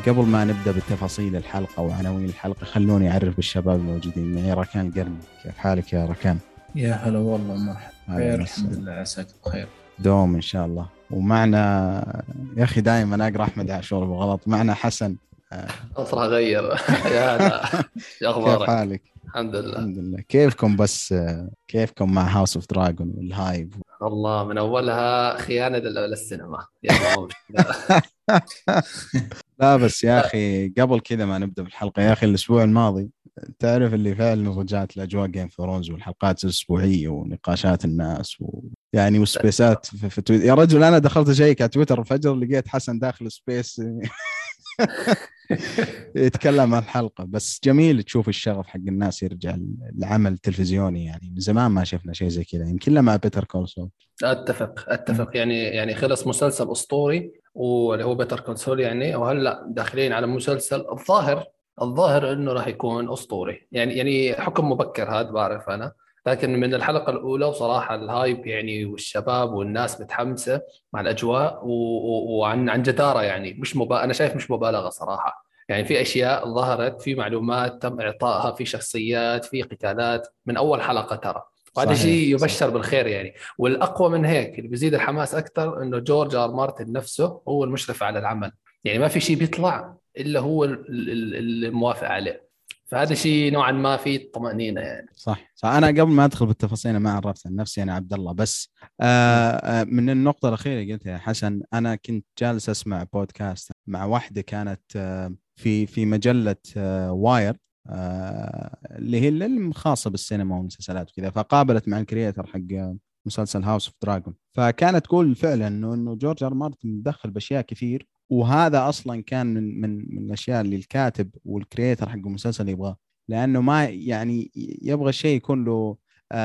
وقبل ما نبدأ بالتفاصيل الحلقة وعناوين الحلقة خلوني أعرف بالشباب الموجودين معي. ركان القرني كيف حالك يا ركان؟ يا هلا والله مرحبا. خير الحمد لله عساك بخير. دوم إن شاء الله. ومعنا يا أخي دائما أقرأ أحمد عاشور بالغلط معنا حسن. أصلا غير. يا هلا. شو أخبارك؟ كيف حالك؟ الحمد لله. الحمد لله. كيفكم بس كيفكم مع House of Dragon وال hype والله من أولها خيانة للسينما. لا بس يا أخي قبل كذا ما نبدأ بالحلقة يا أخي الأسبوع الماضي تعرف اللي فعلا رجعت لأجواء Game Thrones والحلقات الأسبوعية ونقاشات الناس و... يعني وspaceات في, في تويتر يا رجل أنا دخلت أشيك على تويتر الفجر لقيت حسن داخل space يتكلم عن الحلقة. بس جميل تشوف الشغف حق الناس يرجع العمل التلفزيوني يعني. من زمان ما شفنا شيء زي كذا. يمكن لما Better Call Saul أتفق أتفق. يعني يعني خلص مسلسل أسطوري واللي هو Better Call Saul يعني. وهلا داخلين على مسلسل الظاهر الظاهر إنه راح يكون أسطوري. يعني يعني حكم مبكر هذا بعرف أنا. لكن من الحلقة الأولى وصراحة ال hype يعني والشباب والناس متحمسة مع الأجواء وعن عن جدارة يعني. مش مبا... أنا شايف مش مبالغة صراحة. يعني في أشياء ظهرت في معلومات تم إعطائها في شخصيات في قتالات. من أول حلقة ترى. وهذا شيء يبشر صحيح. بالخير يعني. والأقوى من هيك اللي بيزيد الحماس أكثر إنه جورج آر مارتن نفسه هو المشرف على العمل. يعني ما في شيء بيطلع إلا هو الموافق عليه. فهذا شيء نوعا ما فيه طمأنينة يعني. صح. صح. أنا قبل ما أدخل بالتفاصيل ما عرفت عن نفسي أنا عبد الله. بس آه من النقطة الأخيرة قلتها يا حسن أنا كنت جالس أسمع بودكاست مع واحدة كانت آه في في مجلة آه Wire آه اللي هي الخاصة بالسينما والمسلسلات وكذا فقابلت مع ال creator حق مسلسل House of Dragon فكانت تقول فعلا إنه إنه جورج آر مارتن مدخل بأشياء كثير وهذا أصلا كان من من من الأشياء اللي الكاتب وال creator حق المسلسل يبغاه. لأنه ما يعني يبغى الشيء يكون له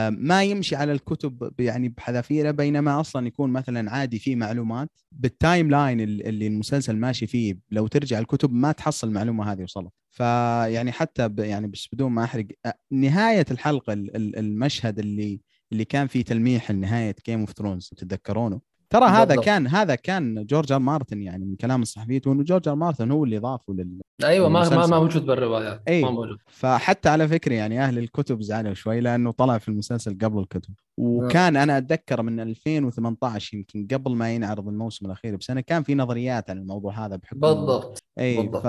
ما يمشي على الكتب يعني بحذافيره بينما أصلا يكون مثلا عادي فيه معلومات. بال timeline اللي المسلسل ماشي فيه لو ترجع الكتب ما تحصل المعلومة هذه وصلت. فيعني حتى يعني بس بدون ما أحرق نهاية الحلقة المشهد اللي اللي كان فيه تلميح لنهاية Game of Thrones تتذكرونه؟ ترى هذا كان هذا كان جورج آر مارتن يعني من كلام الصحفيين انه جورج آر مارتن هو اللي ضافه لل أيوه ما ما, ما موجود بالروايات أي. ما موجود. فحتى على فكرة يعني أهل الكتب زعلوا شوي لأنه طلع في المسلسل قبل الكتب. وكان أنا أتذكر من 2018 يمكن قبل ما ينعرض الموسم الأخير بسنة كان في نظريات عن الموضوع هذا بحكم بالضبط اي بالضبط. ف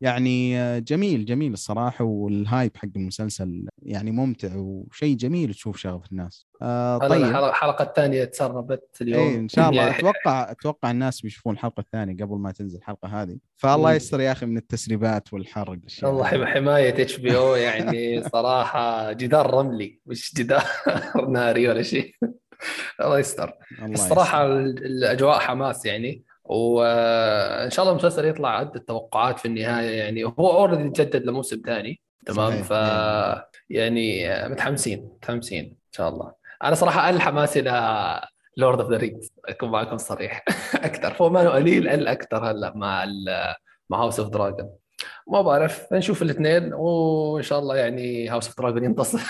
يعني جميل جميل الصراحة والهايب حق المسلسل يعني ممتع وشيء جميل تشوف شغف الناس. آه طيب. الحلقة الثانية تسربت اليوم. إيه إن شاء الله. يعني أتوقع أتوقع الناس بيشوفون الحلقة الثانية قبل ما تنزل الحلقة هذه. فالله يستر يا أخي من التسريبات والحرق الله حماية HBO يعني صراحة جدار رملي مش جدار ناري ولا شيء. الله يستر. الصراحة الأجواء حماس يعني. وإن شاء الله المسلسل يطلع قد التوقعات في النهاية يعني هو already تجدد لموسم ثاني تمام؟ ف يعني متحمسين متحمسين إن شاء الله. أنا صراحة أقل حماسي ل Lord of the Rings أكون معكم صريح أكثر. فهو ما قليل الاكثر هلأ مع مع House of Dragon ما بعرف نشوف الاثنين وإن شاء الله يعني House of Dragon ينتصر.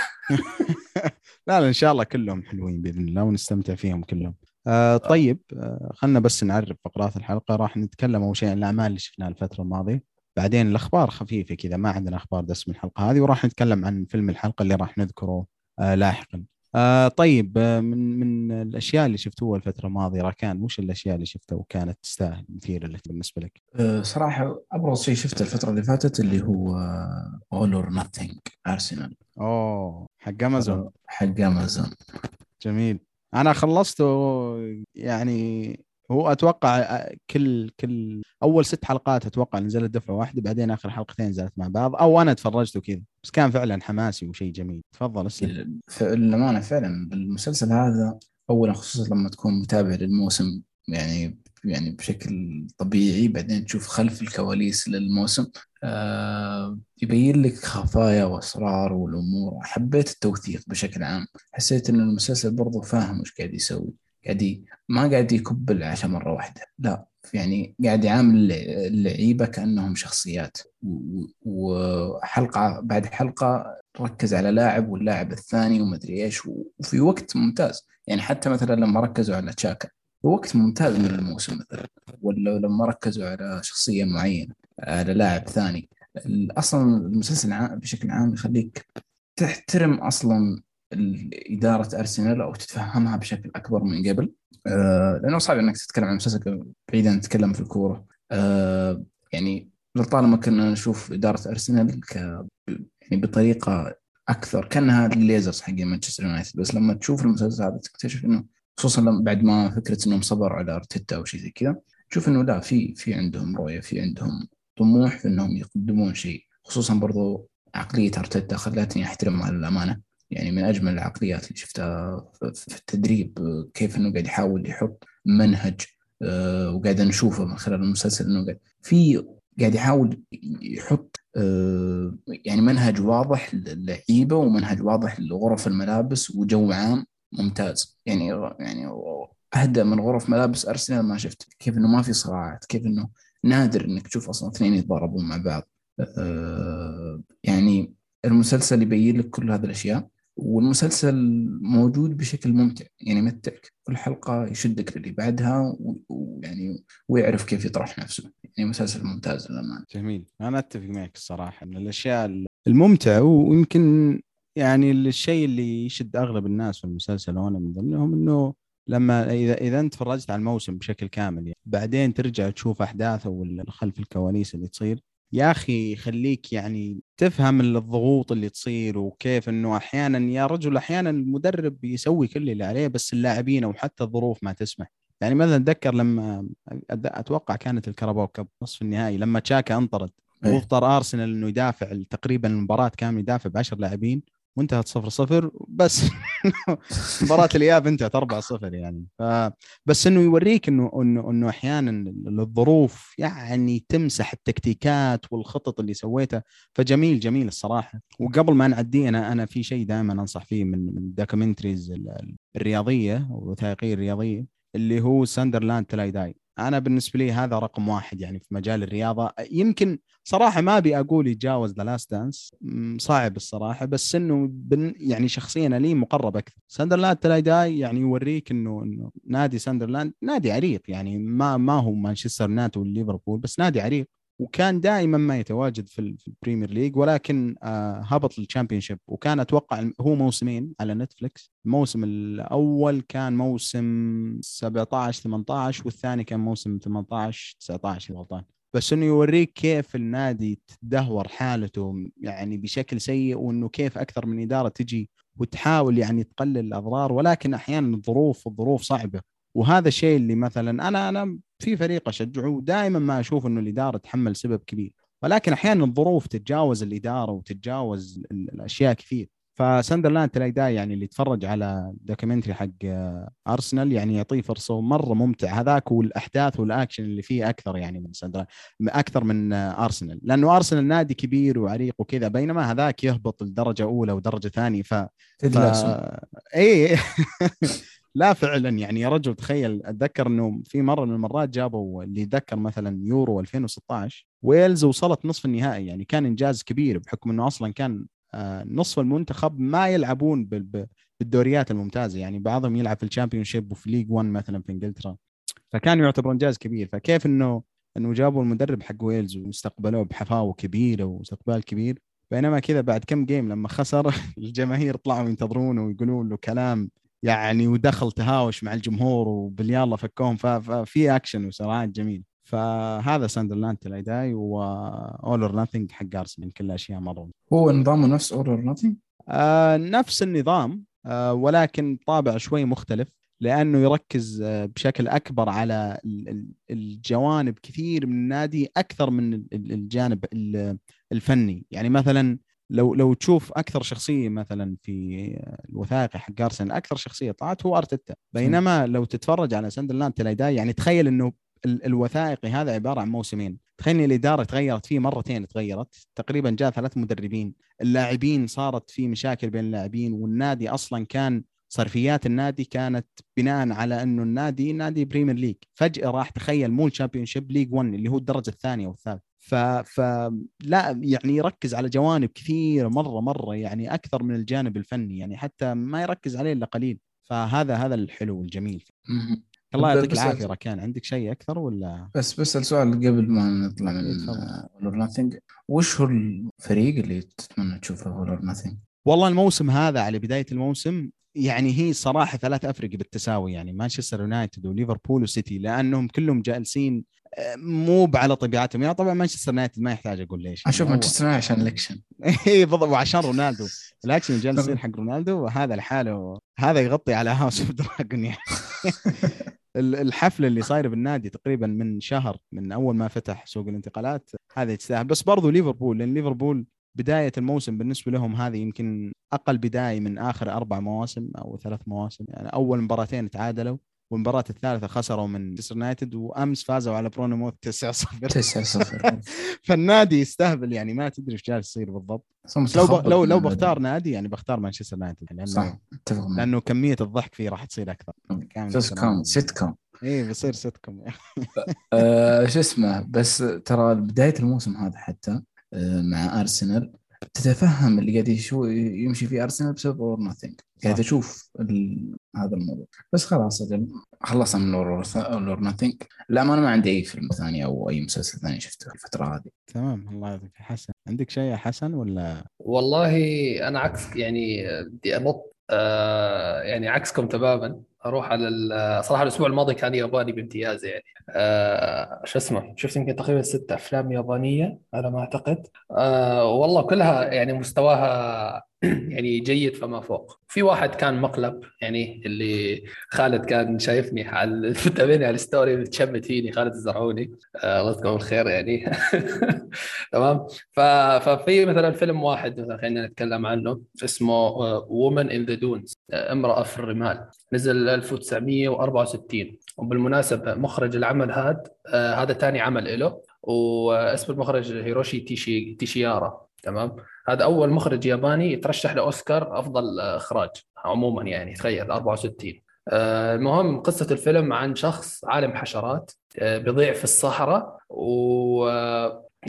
لا لا إن شاء الله كلهم حلوين بإذن الله ونستمتع فيهم كلهم. آه طيب آه خلنا بس نعرف فقرات الحلقة. راح نتكلم أول شيء عن الأعمال اللي شفناها الفترة الماضية. بعدين الأخبار خفيفة كذا ما عندنا أخبار دسم الحلقة هذه وراح نتكلم عن فيلم الحلقة اللي راح نذكره آه لاحقا. آه طيب آه من من الأشياء اللي شفتوها الفترة الماضية راكان وش الأشياء اللي شفتها وكانت تستاهل مثيرة بالنسبة لك؟ أه صراحة أبرز شيء شفته الفترة اللي فاتت اللي هو All or Nothing Arsenal أوه حق أمازون حق أمازون جميل. أنا خلصته يعني هو أتوقع كل كل أول ست حلقات أتوقع نزلت دفعه واحدة بعدين آخر حلقتين نزلت مع بعض أو أنا تفرجت وكذا. بس كان فعلا حماسي وشيء جميل. تفضل اسلم. للأمانة فعلا المسلسل هذا اولا خصوصا لما تكون متابع للموسم يعني يعني بشكل طبيعي بعدين تشوف خلف الكواليس للموسم آه يبين لك خفايا وأسرار والأمور. حبيت التوثيق بشكل عام. حسيت إن المسلسل برضو فاهم وش قاعد يسوي. قاعد ما قاعد يكب العشاء مرة واحدة. لا يعني قاعد يعامل اللعيبة كأنهم شخصيات. وحلقة بعد حلقة ركز على لاعب واللاعب الثاني ومدري إيش وفي وقت ممتاز. يعني حتى مثلا لما ركزوا على تشاكا وقت ممتاز من الموسم مثلا ولا لما ركزوا على شخصية معينة على لاعب ثاني. أصلا المسلسل بشكل عام يخليك تحترم أصلا إدارة أرسنال أو تتفهمها بشكل أكبر من قبل. آه لأنه صعب إنك تتكلم عن مسلسل بعيدا عن تتكلم في الكورة. آه يعني لطالما كنا نشوف إدارة أرسنال ك يعني بطريقة أكثر كأنها الليزرز حق مانشستر يونايتد. بس لما تشوف المسلسل هذا تكتشف إنه خصوصا لما بعد ما فكرة إنهم صبروا على أرتيتا أو شيء زي كذا تشوف إنه لا في في عندهم رؤية في عندهم طموح في إنهم يقدمون شيء. خصوصا برضو عقلية أرتيتا خلتني أحترمها للأمانة يعني من أجمل العقليات اللي شفتها في التدريب كيف إنه قاعد يحاول يحط منهج آه، وقاعد نشوفه من خلال المسلسل إنه قاعد في قاعد يحاول يحط آه، يعني منهج واضح للعيبة ومنهج واضح لغرف الملابس وجو عام. ممتاز. يعني يعني اهدى من غرف ملابس أرسنال ما شفت. كيف إنه ما في صراعات كيف إنه نادر إنك تشوف أصلا اثنين يتضاربون مع بعض. آه، يعني المسلسل يبين لك كل هذه الأشياء والمسلسل موجود بشكل ممتع. يعني يمتعك كل حلقة يشدك للي بعدها ويعني ويعرف كيف يطرح نفسه. يعني مسلسل ممتاز للأمانة. جميل. أنا أتفق معك الصراحة من الأشياء الممتعة ويمكن يعني الشيء اللي يشد أغلب الناس في المسلسل وأنا من ضمنهم إنه لما إذا إذا أنت فرجت على الموسم بشكل كامل يعني بعدين ترجع تشوف أحداثه ولا خلف الكواليس اللي تصير يا أخي يخليك يعني تفهم الضغوط اللي تصير وكيف إنه أحيانا يا رجل أحيانا المدرب يسوي كل اللي عليه بس اللاعبين أو حتى الظروف ما تسمح يعني مثلا أتذكر لما أتوقع كانت الكرباو كاب نصف النهائي لما تشاكا أنطرد إيه. واضطر أرسنال إنه يدافع تقريبا المباراة كاملة يدافع ب 10 لاعبين وانتهت 0 0 بس مباراة الإياب انتهت 4 0 يعني. ف بس إنه يوريك إنه إنه إنه أحيانا الظروف يعني تمسح التكتيكات والخطط اللي سويتها. فجميل جميل الصراحة. وقبل ما نعدي أنا أنا في شيء دائما أنصح فيه من من ال documentaries الرياضية والوثائقيه الرياضية اللي هو Sunderland 'Til I Die أنا بالنسبة لي هذا رقم واحد يعني في مجال الرياضة. يمكن صراحة ما أبي أقول يتجاوز The Last Dance صعب الصراحة بس إنه بن يعني شخصيا لي مقرب أكثر. Sunderland 'Til I يعني يوريك إنه إنه نادي ساندرلاند نادي عريق يعني ما ما هو مانشستر يونايتد وليفربول بس نادي عريق. وكان دائما ما يتواجد في, ال Premier League ولكن آه هبط لل Championship وكان أتوقع هو موسمين على نتفلكس الموسم الأول كان موسم 17 18 والثاني كان موسم 18 19 غلطان بس إنه يوريك كيف النادي تدهور حالته يعني بشكل سيء وإنه كيف أكثر من إدارة تجي وتحاول يعني تقلل الأضرار. ولكن أحيانا الظروف الظروف صعبة. وهذا الشيء اللي مثلا أنا أنا في فريق أشجعه ودائما ما أشوف إنه الإدارة تحمل سبب كبير ولكن أحيانا الظروف تتجاوز الإدارة وتتجاوز الأشياء كثير. ف Sunderland 'Til I يعني اللي يتفرج على documentary حق أرسنال يعني يعطيه فرصة مرة ممتع هذاك والاحداث والأكشن اللي فيه أكثر يعني من ساندرلاند أكثر من أرسنال. لأنه أرسنال نادي كبير وعريق وكذا بينما هذاك يهبط لدرجة أولى ودرجة ثانية. ف, ف... اي لا فعلا يعني يا رجل تخيل أتذكر إنه في مرة من المرات جابوا اللي يتذكر مثلا يورو 2016 ويلز وصلت نصف النهائي يعني كان إنجاز كبير بحكم إنه أصلا كان آه، نصف المنتخب ما يلعبون بالدوريات الممتازة يعني بعضهم يلعب في ال Championship وفي League 1 مثلا في إنجلترا. فكان يعتبر إنجاز كبير. فكيف إنه إنه جابوا المدرب حق ويلز واستقبلوه بحفاوة كبيرة واستقبال كبير؟ بينما كذا بعد كم جيم لما خسر الجماهير طلعوا ينتظرونه ويقولون له كلام يعني ودخل تهاوش مع الجمهور وباليلا فكوهم ففي اكشن وصراحات جميل. فهذا ساندرلاند الاداي واول اور نثينج حق أرسنال كل أشياء مرة. هو نظامه نفس اول اور نثينج؟ نفس النظام آه ولكن طابع شوي مختلف لأنه يركز آه بشكل أكبر على الجوانب كثير من النادي أكثر من الجانب الفني. يعني مثلا لو لو تشوف أكثر شخصية مثلا في الوثائقي حق ارسنال أكثر شخصية طلعت هو أرتيتا. بينما لو تتفرج على ساندرلاند تلاقي يعني تخيل إنه الوثائقي هذا عبارة عن موسمين. تخيل الإدارة تغيرت فيه مرتين تغيرت. تقريبا جاء ثلاث مدربين. اللاعبين صارت في مشاكل بين اللاعبين والنادي أصلا كان صرفيات النادي كانت بناء على إنه النادي نادي Premier League فجأة راح تخيل مو ال Championship League 1 اللي هو الدرجة الثانية والثالثة. ف... ف لا يعني يركز على جوانب كثيرة مرة مرة يعني أكثر من الجانب الفني يعني حتى ما يركز عليه إلا قليل فهذا هذا الحلو والجميل. الله يعطيك العافية ركان عندك شيء أكثر ولا بس بسأل سؤال قبل ما نطلع من إيه،. All or Nothing وش هو الفريق اللي تتمنى تشوفه All or Nothing؟ والله الموسم هذا على بداية الموسم يعني هي صراحة ثلاث افرقه بالتساوي يعني مانشستر يونايتد وليفربول وسيتي لأنهم كلهم جالسين مو على طبيعتهم. يعني طبعا مانشستر يونايتد ما يحتاج أقول ليش. أشوف يعني مانشستر يونايتد عشان الاكشن اي بالضبط وعشان رونالدو. الاكشن اللي جالس يصير حق رونالدو وهذا لحاله هذا يغطي على House of the Dragon يعني. ال- الحفله اللي صايره بالنادي تقريبا من شهر من أول ما فتح سوق الانتقالات هذا يستاهل بس برضو ليفربول لأن ليفربول بداية الموسم بالنسبة لهم هذه يمكن أقل بداية من آخر أربع مواسم أو ثلاث مواسم. يعني أول مباراتين تعادلوا. والمباراة الثالثة خسروا من مانشستر يونايتد وأمس فازوا على بورنموث 9-0 9 0 فالنادي يستهبل يعني ما تدري إيش جالس يصير بالضبط. لو ب... لو لو بختار نادي يعني بختار مانشستر يونايتد. لأنه صح أتفق لأنه كمية الضحك فيه راح تصير أكثر. sitcom sitcom. إي بيصير سيت كوم. آه، شو اسمه بس ترى بداية الموسم هذا حتى آه، مع أرسنال تتفهم اللي قاعد يشو يمشي فيه أرسنال بسبب Or Nothing قاعد أشوف ال... هذا الموضوع. بس خلاص أجل خلصنا من Or Nothing لا ما أنا ما عندي أي فيلم ثاني أو أي مسلسل ثاني شفته الفترة هذه. تمام الله يعطيك حسن عندك شيء يا حسن ولا؟ والله أنا عكس يعني بدي أنط آه يعني عكسكم تماما. أروح على صراحة الأسبوع الماضي كان ياباني بامتياز يعني. آه شو اسمه؟ شفت يمكن تقريبا ست أفلام يابانية على ما أعتقد. آه والله كلها يعني مستواها يعني جيد فما فوق. في واحد كان مقلب يعني اللي خالد كان شايفني على متابعني على الستوري بتشمت فيني خالد الزرعوني. آه الله يذكره بالخير يعني. تمام. ففي مثلا فيلم واحد مثلا خلينا نتكلم عنه اسمه Woman in the Dunes امرأة في الرمال. نزل 1964 وبالمناسبة مخرج العمل هذا آه، هذا ثاني عمل له واسم المخرج هيروشي تيشي تيشيجاهارا. تمام؟ هذا أول مخرج ياباني يترشح لأوسكار أفضل آه، إخراج عموما يعني تخيل 64 آه، المهم قصة الفيلم عن شخص عالم حشرات بيضيع في الصحراء و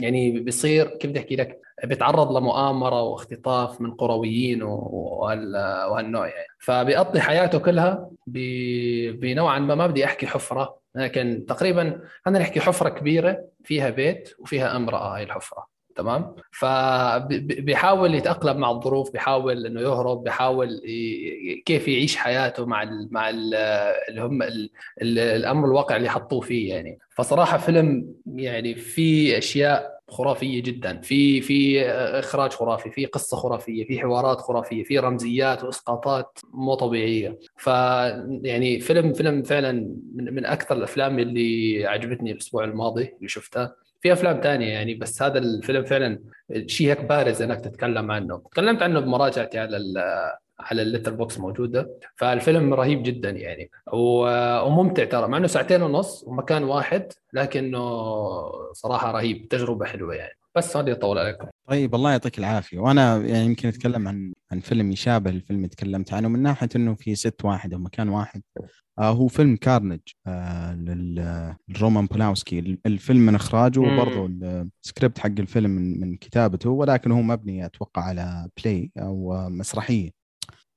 يعني بيصير كيف بدي أحكي لك؟ بيتعرض لمؤامرة واختطاف من قرويين وهالنوع يعني. فبيقضي حياته كلها بنوعا ما ما بدي أحكي حفرة لكن تقريبا خلينا نحكي حفرة كبيرة فيها بيت وفيها امرأة هاي الحفرة. تمام؟ فبيحاول يتأقلم مع الظروف بيحاول إنه يهرب بيحاول كيف يعيش حياته مع ال مع ال اللي هم ال ال الأمر الواقع اللي حطوه فيه يعني. فصراحة فيلم يعني في أشياء خرافية جدا في في إخراج خرافي في قصة خرافية في حوارات خرافية في رمزيات وإسقاطات مو طبيعية. ف يعني فيلم فيلم فعلا من, من أكثر الأفلام اللي عجبتني الأسبوع الماضي اللي شفتها في أفلام تانية يعني بس هذا الفيلم فعلا شيء هيك بارز إنك تتكلم عنه. تكلمت عنه بمراجعتي على على ال Letterboxd موجودة. فالفيلم رهيب جدا يعني وممتع ترى مع إنه ساعتين ونص ومكان واحد لكنه صراحة رهيب تجربة حلوة يعني. بس بدي اطول عليكم. طيب الله يعطيك العافية. وأنا يعني يمكن أتكلم عن عن فيلم يشابه الفيلم اللي تكلمت عنه من ناحية إنه في set واحد أو مكان واحد. آه هو فيلم كارنج آه للرومان بولاوسكي الفيلم من إخراجه. وبرضه السكريبت حق الفيلم من, من كتابته ولكن هو مبني أتوقع على play أو مسرحية.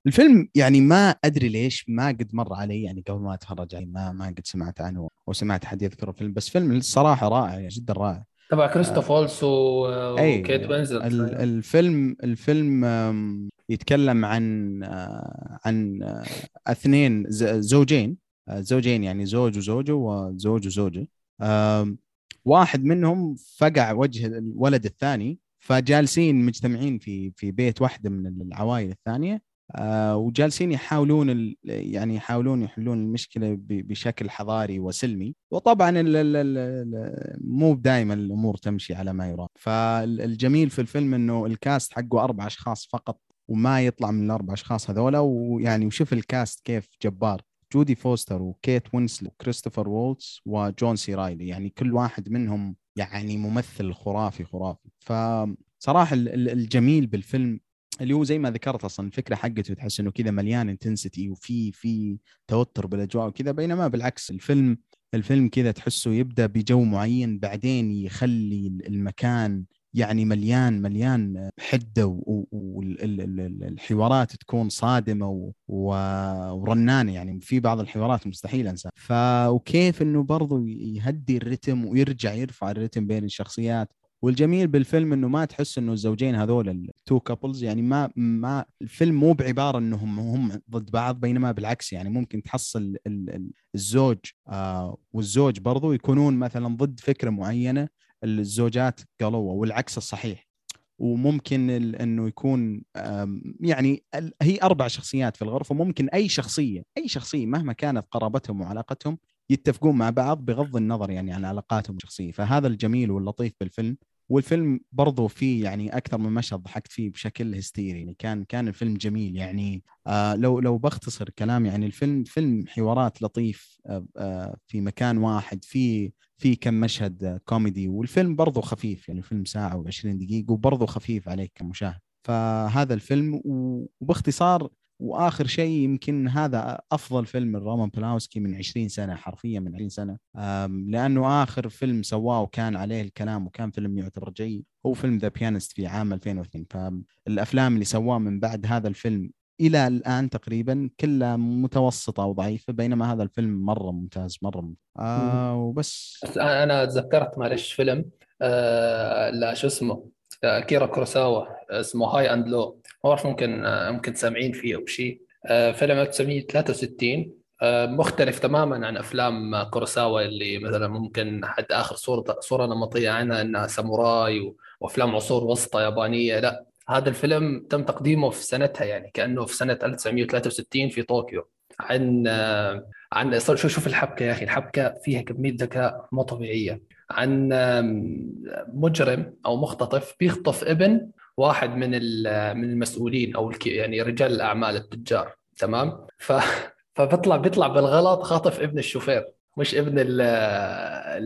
الفيلم يعني ما أدري ليش ما قد مر علي يعني قبل ما أتفرج عليه ما ما قد سمعت عنه أو سمعت حد يذكر الفيلم بس فيلم الصراحه رائع يعني جدا رائع. تبع كريستوف وولتز و- أي، وكيت وينزلت ال- الفيلم الفيلم يتكلم عن آه، عن آه، اثنين زوجين آه، زوجين يعني زوج وزوجة وزوج وزوجة. واحد منهم فقع وجه الولد الثاني فجالسين مجتمعين في في بيت واحدة من العوائل الثانية. آه، وجالسين يحاولون يعني يحاولون يحلون المشكلة بشكل حضاري وسلمي. وطبعا مو دائما الأمور تمشي على ما يرام. فالجميل في الفيلم إنه الكاست حقه أربع أشخاص فقط وما يطلع من الأربع أشخاص هذولا. ويعني وشوف ال cast كيف جبار. جودي فوستر وكيت وينسلت وكريستوف وولتس وجون سي رايلي. يعني كل واحد منهم يعني ممثل خرافي خرافي. فصراحة ال- ال- الجميل بالفيلم اللي هو زي ما ذكرت أصلا الفكرة حقته تحس إنه كذا مليان intensity وفي في توتر بالأجواء وكذا بينما بالعكس الفيلم الفيلم كذا تحسه يبدأ بجو معين بعدين يخلي المكان يعني مليان مليان حدة والحوارات تكون صادمة ورنانة يعني في بعض الحوارات مستحيل أنساها. ف وكيف إنه برضو يهدي الرتم ويرجع يرفع الرتم بين الشخصيات. والجميل بالفيلم إنه ما تحس إنه الزوجين هذول ال two couples يعني ما ما الفيلم مو بعبارة إنهم هم ضد بعض بينما بالعكس يعني ممكن تحصل الزوج آه والزوج برضو يكونون مثلا ضد فكرة معينة الزوجات قالوها والعكس الصحيح. وممكن إنه يكون يعني هي أربع شخصيات في الغرفة ممكن أي شخصية أي شخصية مهما كانت قرابتهم وعلاقتهم يتفقون مع بعض بغض النظر يعني عن علاقاتهم الشخصية. فهذا الجميل واللطيف بالفيلم. والفيلم برضو فيه يعني أكثر من مشهد ضحكت فيه بشكل هستيري يعني كان كان الفيلم جميل يعني. آه لو لو بختصر كلام يعني الفيلم فيلم حوارات لطيف آه آه في مكان واحد في في كم مشهد كوميدي والفيلم برضو خفيف يعني الفيلم ساعة و20 دقيقة وبرضو خفيف عليك كمشاهد. فهذا الفيلم وباختصار وآخر شيء يمكن هذا أفضل فيلم لرومان بلاوسكي من 20 سنة حرفيا من 20 سنة. لأنه آخر فيلم سواه وكان عليه الكلام وكان فيلم يعتبر جيد. هو فيلم The Pianist في عام 2002 فالأفلام اللي سواه من بعد هذا الفيلم إلى الآن تقريبا كلها متوسطة وضعيفه بينما هذا الفيلم مرة ممتاز مرة ممتاز. آه وبس. أنا تذكرت معلش فيلم آه لا شو اسمه؟ اكيرا كوروساوا اسمه High and Low. ما بعرف ممكن ممكن سامعين فيه أو شيء. آه، فيلم 1963 آه، مختلف تماما عن أفلام كوروساوا اللي مثلا ممكن حد آخر صورة صورة نمطيه عنها إنها ساموراي وأفلام عصور وسطى يابانية. لا هذا الفيلم تم تقديمه في سنتها يعني كأنه في سنة 1963 في طوكيو. عن آه، عن شوف شوف الحبكة يا أخي. الحبكة فيها كمية ذكاء مو طبيعية. عن مجرم أو مختطف بيخطف ابن واحد من من المسؤولين أو يعني رجال الأعمال التجار تمام؟ ف فبيطلع بيطلع بالغلط خاطف ابن الشوفير مش ابن ال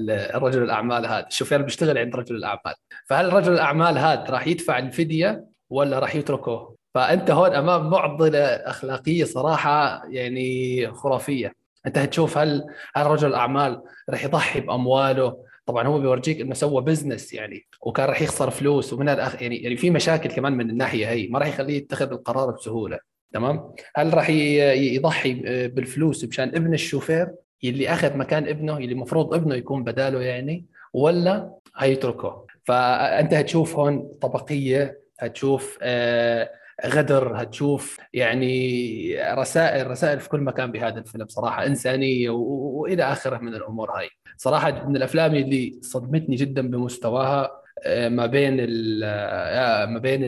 الرجل الأعمال هذا الشوفير بيشتغل عند رجل الأعمال. فهل رجل الأعمال هذا راح يدفع الفدية ولا راح يتركه؟ فأنت هون أمام معضلة أخلاقية صراحة يعني خرافية. أنت هتشوف هل هل رجل الأعمال راح يضحي بأمواله طبعا هو بيورجيك إنه سوى business يعني وكان راح يخسر فلوس ومن الأخ يعني يعني في مشاكل كمان من الناحية هي ما راح يخليه يتخذ القرار بسهولة تمام؟ هل راح يضحي بالفلوس مشان ابن الشوفير اللي أخذ مكان ابنه اللي المفروض ابنه يكون بداله يعني ولا هيتركه؟ فأنت هتشوف هون طبقية هتشوف آه غدر هتشوف يعني رسائل رسائل في كل مكان بهذا الفيلم صراحة إنسانية وإلى آخره من الأمور هاي. صراحة من الأفلام اللي صدمتني جدا بمستواها آه، ما بين آه، ما بين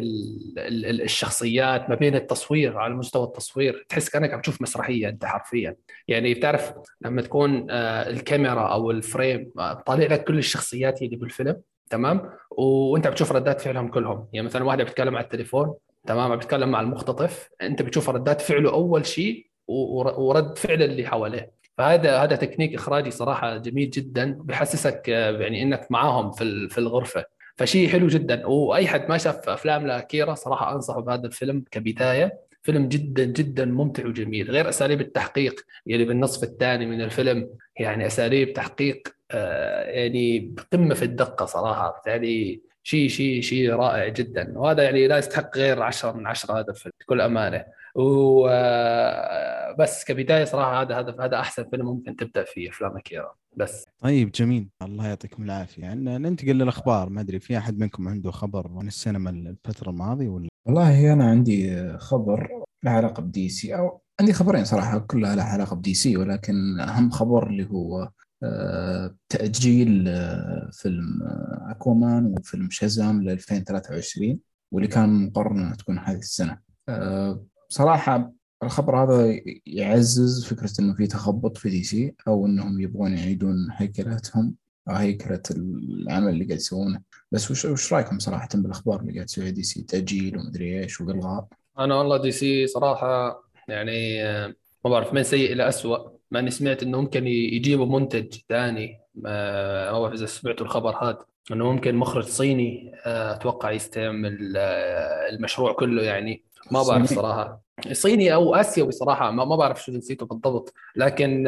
الشخصيات ما بين التصوير على مستوى التصوير تحس كأنك عم تشوف مسرحية أنت حرفيا. يعني بتعرف لما تكون آه، الكاميرا أو الفريم طالع لك كل الشخصيات اللي بالفيلم تمام؟ وأنت بتشوف ردات فعلهم كلهم. يعني مثلا واحدة بتتكلم على التليفون تمام؟ بتكلم مع المختطف. انت بتشوف ردات فعله أول شيء ورد فعل اللي حواليه. فهذا هذا تكنيك إخراجي صراحة جميل جدا بحسسك يعني إنك معاهم في في الغرفة. فشيء حلو جدا. وأي حد ما شاف أفلام لأكيرا صراحة أنصحه بهذا الفيلم كبداية. فيلم جدا جدا ممتع وجميل. غير أساليب التحقيق اللي بالنصف الثاني من الفيلم يعني أساليب تحقيق آه، يعني بقمه في الدقة صراحة. يعني شيء شيء شيء رائع جدا. وهذا يعني لا يستحق غير 10 من 10 هذا الفيلم بكل أمانة. وبس كبداية صراحة هذا هذا هذا أحسن فيلم ممكن تبدأ فيه أفلام اكيرا بس. طيب جميل. الله يعطيكم العافية. يعني ننتقل للأخبار. ما أدري في أحد منكم عنده خبر عن السينما الفترة الماضية ولا؟ والله أنا عندي خبر له علاقة ب DC أو عندي خبرين صراحة كلها لها علاقة ب DC ولكن أهم خبر اللي هو تأجيل آه، فيلم آه، أكوامان وفيلم شازام ل 2023 واللي كان مقرر أنها تكون هذه السنة. آه، صراحة الخبر هذا يعزز فكرة أنه في تخبط في DC أو أنهم يبغون يعيدون هيكلتهم أو هيكلة العمل اللي قاعد يسوونه. بس وش وش رأيكم صراحة بالأخبار اللي قاعد تسويها DC؟ تأجيل ومدري إيش وإلغاء؟ أنا والله DC صراحة يعني ما بعرف من سيء إلى أسوأ. مع اني سمعت إنه ممكن يجيبوا منتج ثاني ما بعرف إذا سمعتوا الخبر هذا إنه ممكن مخرج صيني آه، أتوقع يستلم المشروع كله يعني. ما بعرف صراحة. صيني أو آسيوي بصراحه ما, ما بعرف شو جنسيته بالضبط. لكن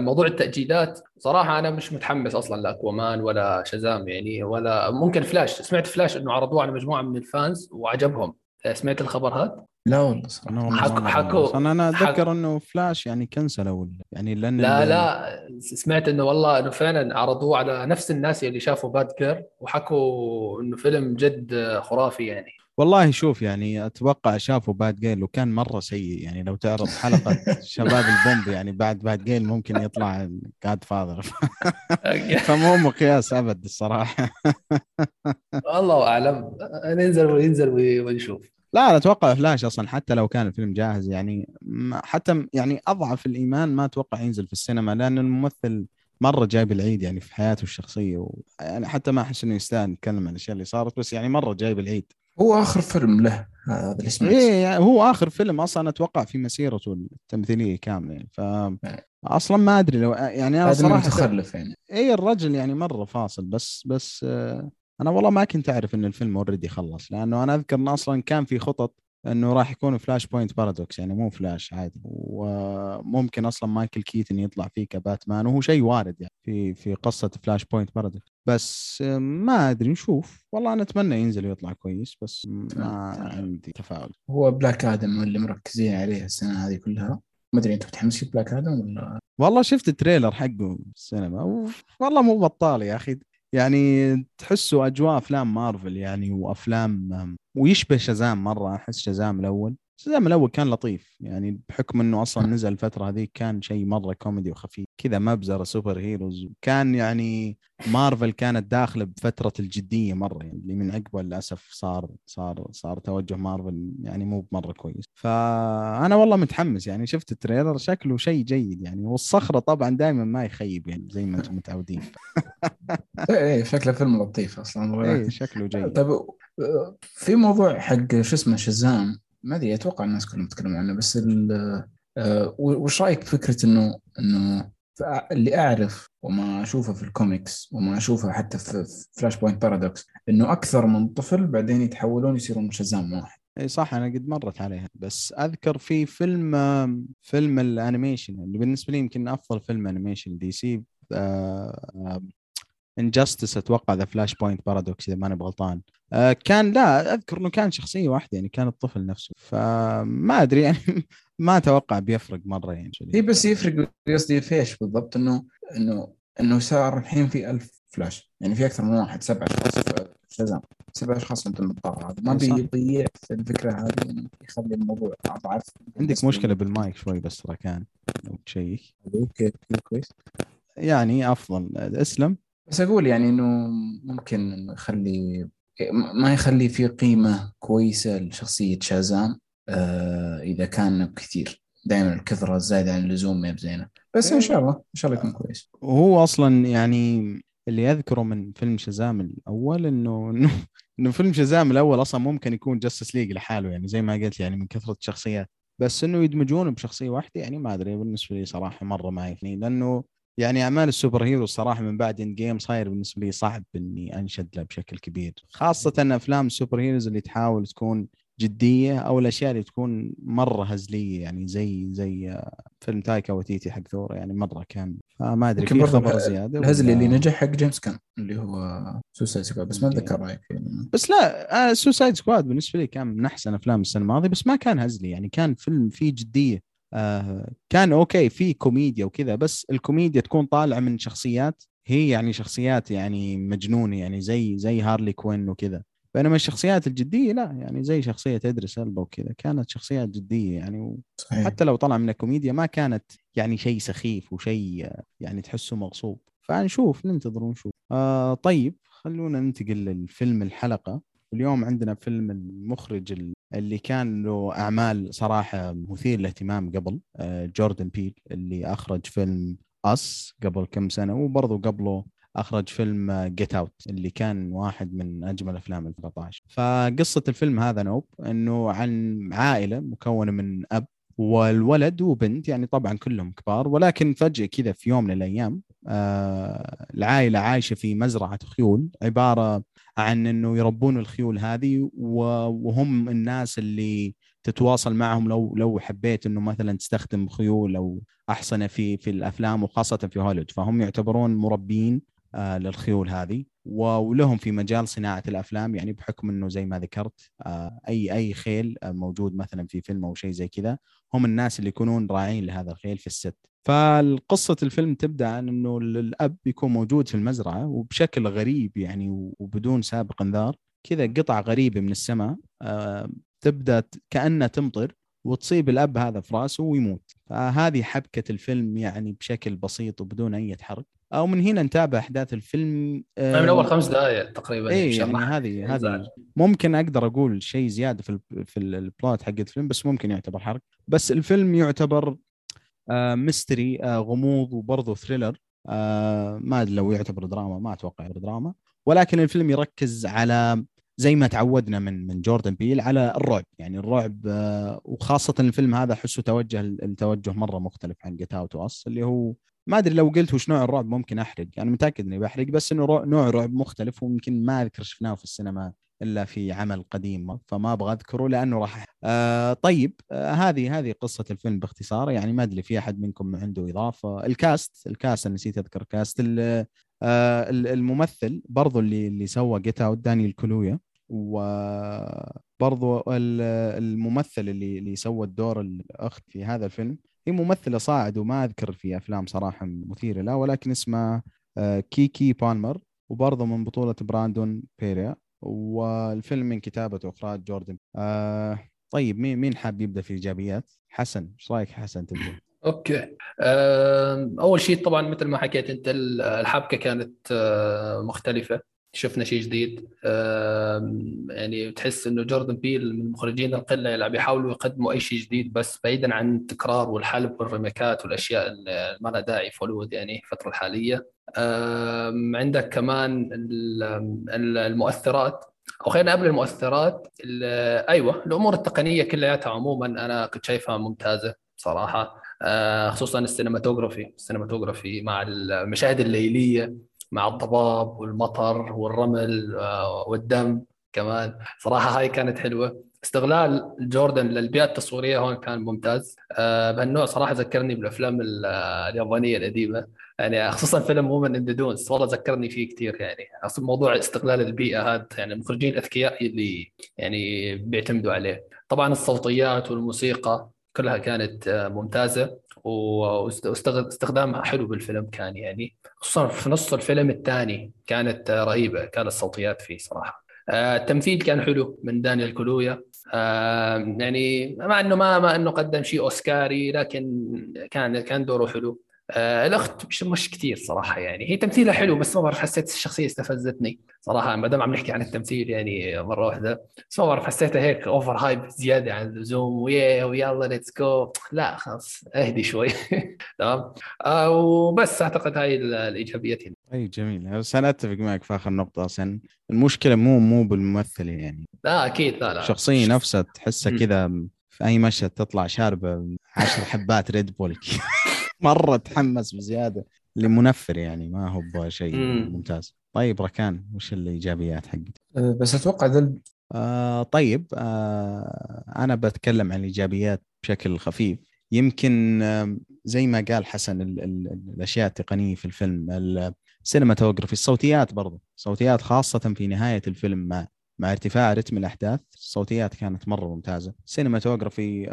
موضوع التأجيلات صراحة أنا مش متحمس أصلا لأكوامان ولا شزام يعني ولا ممكن فلاش. سمعت فلاش إنه عرضوه على مجموعة من ال fans وعجبهم. سمعت الخبر هذا؟ لا والله صراحة. حكوا حكوا أنا أنا أتذكر إنه فلاش يعني كنسلوا يعني لأن لا لا. سمعت إنه والله إنه فعلا عرضوه على نفس الناس اللي شافوا باتجيرل وحكوا إنه فيلم جد خرافي يعني. والله شوف يعني أتوقع شافوا باتجيرل وكان مرة سيء. يعني لو تعرض حلقة شباب البومب يعني بعد باتجيرل ممكن يطلع Godfather فمو مقياس أبد الصراحة. الله أعلم. ننزل وننزل ونشوف. لا أنا أتوقع فلاش أصلا حتى لو كان الفيلم جاهز يعني حتى يعني أضعف الإيمان ما أتوقع ينزل في السينما لأن الممثل مرة جايب العيد يعني في حياته الشخصية و... يعني حتى ما أحس إنه يستاهل نتكلم عن الأشياء اللي صارت بس يعني مرة جايب العيد. هو آخر فيلم له هذا اللي سمعت إيه يعني هو آخر فيلم أصلا أتوقع في مسيرته التمثيلية كاملة يعني ف إيه. أصلا ما أدري لو يعني أنا صراحة متخلف يعني. اي الرجل يعني مرة فاصل بس بس آه، أنا والله ما كنت أعرف إن الفيلم already خلص لأنه أنا أذكر انه أصلا كان في خطط إنه راح يكون Flashpoint Paradox يعني مو فلاش عادي. وممكن أصلا مايكل كيتن يطلع فيه كباتمان وهو شيء وارد يعني في في قصة Flashpoint Paradox بس ما أدري نشوف. والله أنا أتمنى ينزل ويطلع كويس بس ما عندي تفاؤل. هو بلاك آدم اللي مركزين عليه السنة هذه كلها. ما أدري أنت متحمس بلاك آدم ولا؟ والله شفت ال trailer حقه السينما والله مو بطال يا أخي. يعني تحسوا أجواء أفلام مارفل يعني وأفلام ويشبه شزام مرة أحس شزام الأول. شزام الأول كان لطيف يعني بحكم إنه أصلا نزل الفترة هذيك كان شيء مرة كوميدي وخفيف. كذا مبزره super heroes. كان يعني مارفل كانت داخلة بفترة الجدية مرة يعني اللي من عقبه للأسف صار صار صار توجه مارفل يعني مو بمرة كويس. فأنا والله متحمس يعني شفت ال trailer شكله شيء جيد يعني. والصخرة طبعا دائما ما يخيب يعني زي ما أنتم متعودين. إيه شكله فيلم لطيف أصلا. إيه شكله جيد. طيب في موضوع حق شو اسمه شزام ما أدري أتوقع الناس كلهم يتكلمون عنه بس آه، وش رأيك بفكره إنه إنه اللي أعرف وما أشوفه في الكوميكس وما أشوفه حتى في Flashpoint Paradox إنه أكثر من طفل بعدين يتحولون يصيرون شزام واحد. إي صح أنا قد مرت عليها بس أذكر في فيلم فيلم ال animation اللي بالنسبة لي يمكن أفضل فيلم animation DC Injustice أتوقع The Flashpoint Paradox إذا ماني بغلطان. آه كان لا أذكر إنه كان شخصية واحدة يعني كان الطفل نفسه. فما أدري يعني ما أتوقع بيفرق مرة يعني هي بس يفرق قصدي في إيش بالضبط؟ إنه إنه إنه صار الحين في ألف فلاش يعني في أكثر من واحد سبع أشخاص في شازام سبع أشخاص عندهم الطاقه هذا ما بيضيع الفكرة هذه يعني يخلي الموضوع أضعف. عندك مشكلة بالمايك شوي بس ترى كان لو تشيك okay كويس. يعني أفضل أسلم. بس أقول يعني إنه ممكن يخلي ما يخلي في قيمة كويسة لشخصية شازام آه إذا كان كثير. دائما الكثرة الزايده عن اللزوم ما بزينة. بس إن شاء الله إن شاء الله يكون كويس. وهو أصلا يعني اللي أذكره من فيلم شازام الأول إنه إنه فيلم شازام الأول أصلا ممكن يكون Justice League لحاله يعني زي ما قلت يعني من كثرة الشخصيات. بس إنه يدمجونه بشخصية واحدة يعني ما أدري بالنسبة لي صراحة مرة ما يفني لأنه يعني أعمال ال super hero الصراحه من بعد Endgame صاير بالنسبة لي صعب إني أنشد له بشكل كبير. خاصة أفلام ال super heroes اللي تحاول تكون جدية أو الأشياء اللي تكون مرة هزلية يعني زي زي فيلم تايكا وايتيتي حق ثور يعني مرة كان. فما أدري في خبر زيادة الهزلي اللي نجح حق جيمس قان اللي هو Suicide Squad بس ما أتذكر رأيك بس لا Suicide Squad بالنسبة لي كان من أحسن أفلام السنة الماضيه بس ما كان هزلي يعني كان فيلم فيه جدية. آه كان okay في كوميديا وكذا بس الكوميديا تكون طالعة من شخصيات هي يعني شخصيات يعني مجنونة يعني زي زي هارلي كوين وكذا. بينما الشخصيات الجدية لا يعني زي شخصية إدريس ألبا وكذا كانت شخصيات جدية يعني حتى لو طلع من الكوميديا ما كانت يعني شيء سخيف وشيء يعني تحسه مغصوب. فنشوف ننتظر ونشوف. آه طيب خلونا ننتقل للفيلم الحلقة. اليوم عندنا فيلم المخرج اللي كان له أعمال صراحة مثير للاهتمام قبل آه، جوردن بيل اللي أخرج فيلم Us قبل كم سنة وبرضه قبله أخرج فيلم Get Out اللي كان واحد من أجمل أفلام 2013 فقصة الفيلم هذا Nope إنه عن عائلة مكونة من أب والولد وبنت يعني طبعا كلهم كبار ولكن فجأة كذا في يوم من الأيام آه العائلة عايشة في مزرعة خيول عبارة عن إنه يربون الخيول هذه وهم الناس اللي تتواصل معهم لو لو حبيت إنه مثلا تستخدم خيول أو أحصنة في في الأفلام وخاصة في هوليوود فهم يعتبرون مربين آه للخيول هذه ولهم في مجال صناعة الأفلام يعني بحكم إنه زي ما ذكرت آه أي أي خيل آه، موجود مثلا في فيلم أو شيء زي كذا هم الناس اللي يكونون راعين لهذا الخيل في الست. فالقصة الفيلم تبدأ عن أنه الأب يكون موجود في المزرعة وبشكل غريب يعني وبدون سابق إنذار. كذا قطعة غريبة من السماء آه، تبدأ كأنها تمطر وتصيب الأب هذا في رأسه ويموت. فهذه حبكة الفيلم يعني بشكل بسيط وبدون أي حرق. أو من هنا نتابع أحداث الفيلم آه، من أول خمس دقائق تقريبا اي يعني هذه هذه ممكن أقدر أقول شيء زيادة في في ال plot حق الفيلم بس ممكن يعتبر حرق. بس الفيلم يعتبر آه mystery آه غموض وبرضه thriller آه ما أدري لو يعتبر دراما ما أتوقع دراما. ولكن الفيلم يركز على زي ما تعودنا من من جوردن بيل على الرعب. يعني الرعب آه وخاصة الفيلم هذا أحسه توجه التوجه مرة مختلف عن Get Out اللي هو ما أدري لو قلت وش نوع الرعب ممكن أحرق. أنا متأكد إني بحرق بس إنه نوع رعب مختلف ويمكن ما أذكر شفناه في السينما إلا في عمل قديم فما أبغى أذكره لأنه راح آه طيب آه هذه هذه قصة الفيلم باختصار يعني ما أدري في أحد منكم عنده إضافة. ال cast ال cast أنا نسيت أذكر cast آه الممثل برضو اللي اللي سوى Get Out دانيال كالويا وبرضو الممثل اللي اللي سوى الدور الأخت في هذا الفيلم. هي ممثلة صاعد وما أذكر في أفلام صراحة مثيرة لا ولكن اسمها آه، كيكي بالمر وبرضه من بطولة براندون بيريا. والفيلم من كتابة واخراج جوردن آه طيب مين مين حاب يبدأ في الايجابيات؟ حسن إيش رأيك حسن تبدأ؟ أوكي أول شيء طبعا مثل ما حكيت أنت الحبكة كانت آه، مختلفة شفنا شيء جديد. يعني تحس إنه جوردن بيل من المخرجين القلة اللي بيحاولوا يقدموا أي شيء جديد بس بعيدا عن التكرار والحلب والريميكات والأشياء اللي ما لها داعي في هوليوود يعني الفترة الحالية. عندك كمان المؤثرات. أو خلينا قبل المؤثرات أيوه الأمور التقنية كلياتها عموما أنا كنت شايفها ممتازة صراحة آه، خصوصا ال cinematography ال cinematography مع المشاهد الليلية. مع الضباب والمطر والرمل آه، والدم كمان. صراحة هاي كانت حلوة. استغلال جوردن للبيئة التصويرية هون كان ممتاز. آه، بهالنوع صراحة ذكرني بالأفلام اليابانية القديمة. يعني خصوصا فيلم Woman in the Dunes والله ذكرني فيه كثير يعني. أصلا موضوع استغلال البيئة هذا يعني المخرجين الاذكياء اللي يعني بيعتمدوا عليه. طبعا الصوتيات والموسيقى كلها كانت آه، ممتازة واستخدامها حلو بالفيلم كان يعني. خصوصا في نص الفيلم الثاني كانت رهيبة كانت الصوتيات فيه صراحة. آه، التمثيل كان حلو من دانيال كلويا. آه، يعني مع إنه ما ما إنه قدم شيء أوسكاري لكن كان كان دوره حلو. آه الاخت مش مش كثير صراحة يعني. هي تمثيلها حلو بس ما بعرف حسيت الشخصية استفزتني صراحة. ما دام عم نحكي عن التمثيل يعني مرة واحدة بس ما بعرف حسيتها هيك over hype زيادة عن اللزوم. ويا ويلا let's go لا خلاص أهدي شوي. تمام؟ آه وبس أعتقد هاي الإيجابيات هنا. أي جميل. بس أنا أتفق معك في آخر نقطة أصلا المشكلة مو مو بالممثل يعني. لا أكيد. لا لا. الشخصية نفسها تحسها كذا في أي مشهد تطلع شاربة 10 حبات ريد بول مرة تحمس بزيادة لمنفر يعني ما هو بشيء ممتاز. طيب ركان وش الإيجابيات حقتك؟ أه، بس أتوقع ذا آه طيب آه أنا بتكلم عن الإيجابيات بشكل خفيف. يمكن آه زي ما قال حسن ال ال الأشياء التقنية في الفيلم ال cinematography الصوتيات برضو. صوتيات خاصة في نهاية الفيلم مع مع ارتفاع رتم الأحداث الصوتيات كانت مرة ممتازة. cinematography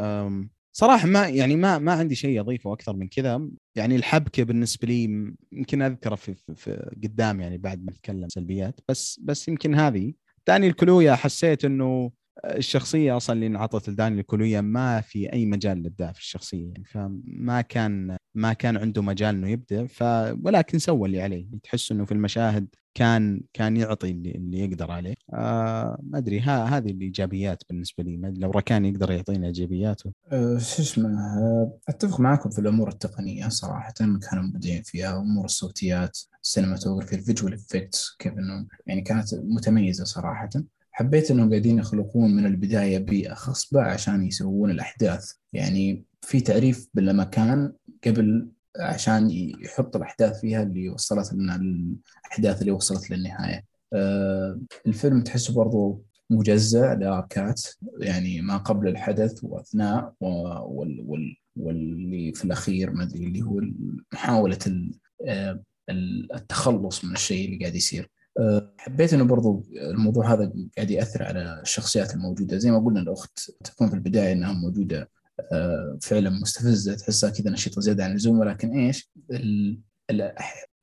صراحة ما يعني ما ما عندي شيء أضيفه أكثر من كذا. يعني الحبكة بالنسبة لي يمكن اذكره في, في, في قدام يعني بعد ما نتكلم سلبيات. بس بس يمكن هذه. داني الكلويا حسيت إنه الشخصية أصلا اللي انعطت لداني الكلويا ما في أي مجال للابداع في الشخصية. يعني فما كان ما كان عنده مجال إنه يبدع ف ولكن سوى اللي عليه. تحس إنه في المشاهد كان كان يعطي اللي, اللي يقدر عليه. آه ما أدري ها هذه الإيجابيات بالنسبة لي. لو ركان يقدر يعطينا ايجابياته أه شو اسمه آه، أتفق معكم في الأمور التقنية صراحة. كانوا مبدعين فيها أمور الصوتيات ال cinematography ال visual effects كيف إنه يعني كانت متميزة صراحة. حبيت إنهم قاعدين يخلقون من البداية بيئة خصبة عشان يسوون الأحداث. يعني في تعريف بالمكان قبل عشان يحط الأحداث فيها اللي وصلت لنا الأحداث اللي وصلت للنهاية. آه، الفيلم تحسه برضو مجزأ لأركات يعني ما قبل الحدث وأثناء وال وال واللي في الأخير ما أدري اللي هو محاولة آه، التخلص من الشيء اللي قاعد يصير. آه، حبيت إنه برضو الموضوع هذا قاعد يأثر على الشخصيات الموجودة. زي ما قلنا الأخت تكون في البداية إنها موجودة فعلا مستفزه تحسها كذا نشيطة زيادة عن اللزوم ولكن إيش؟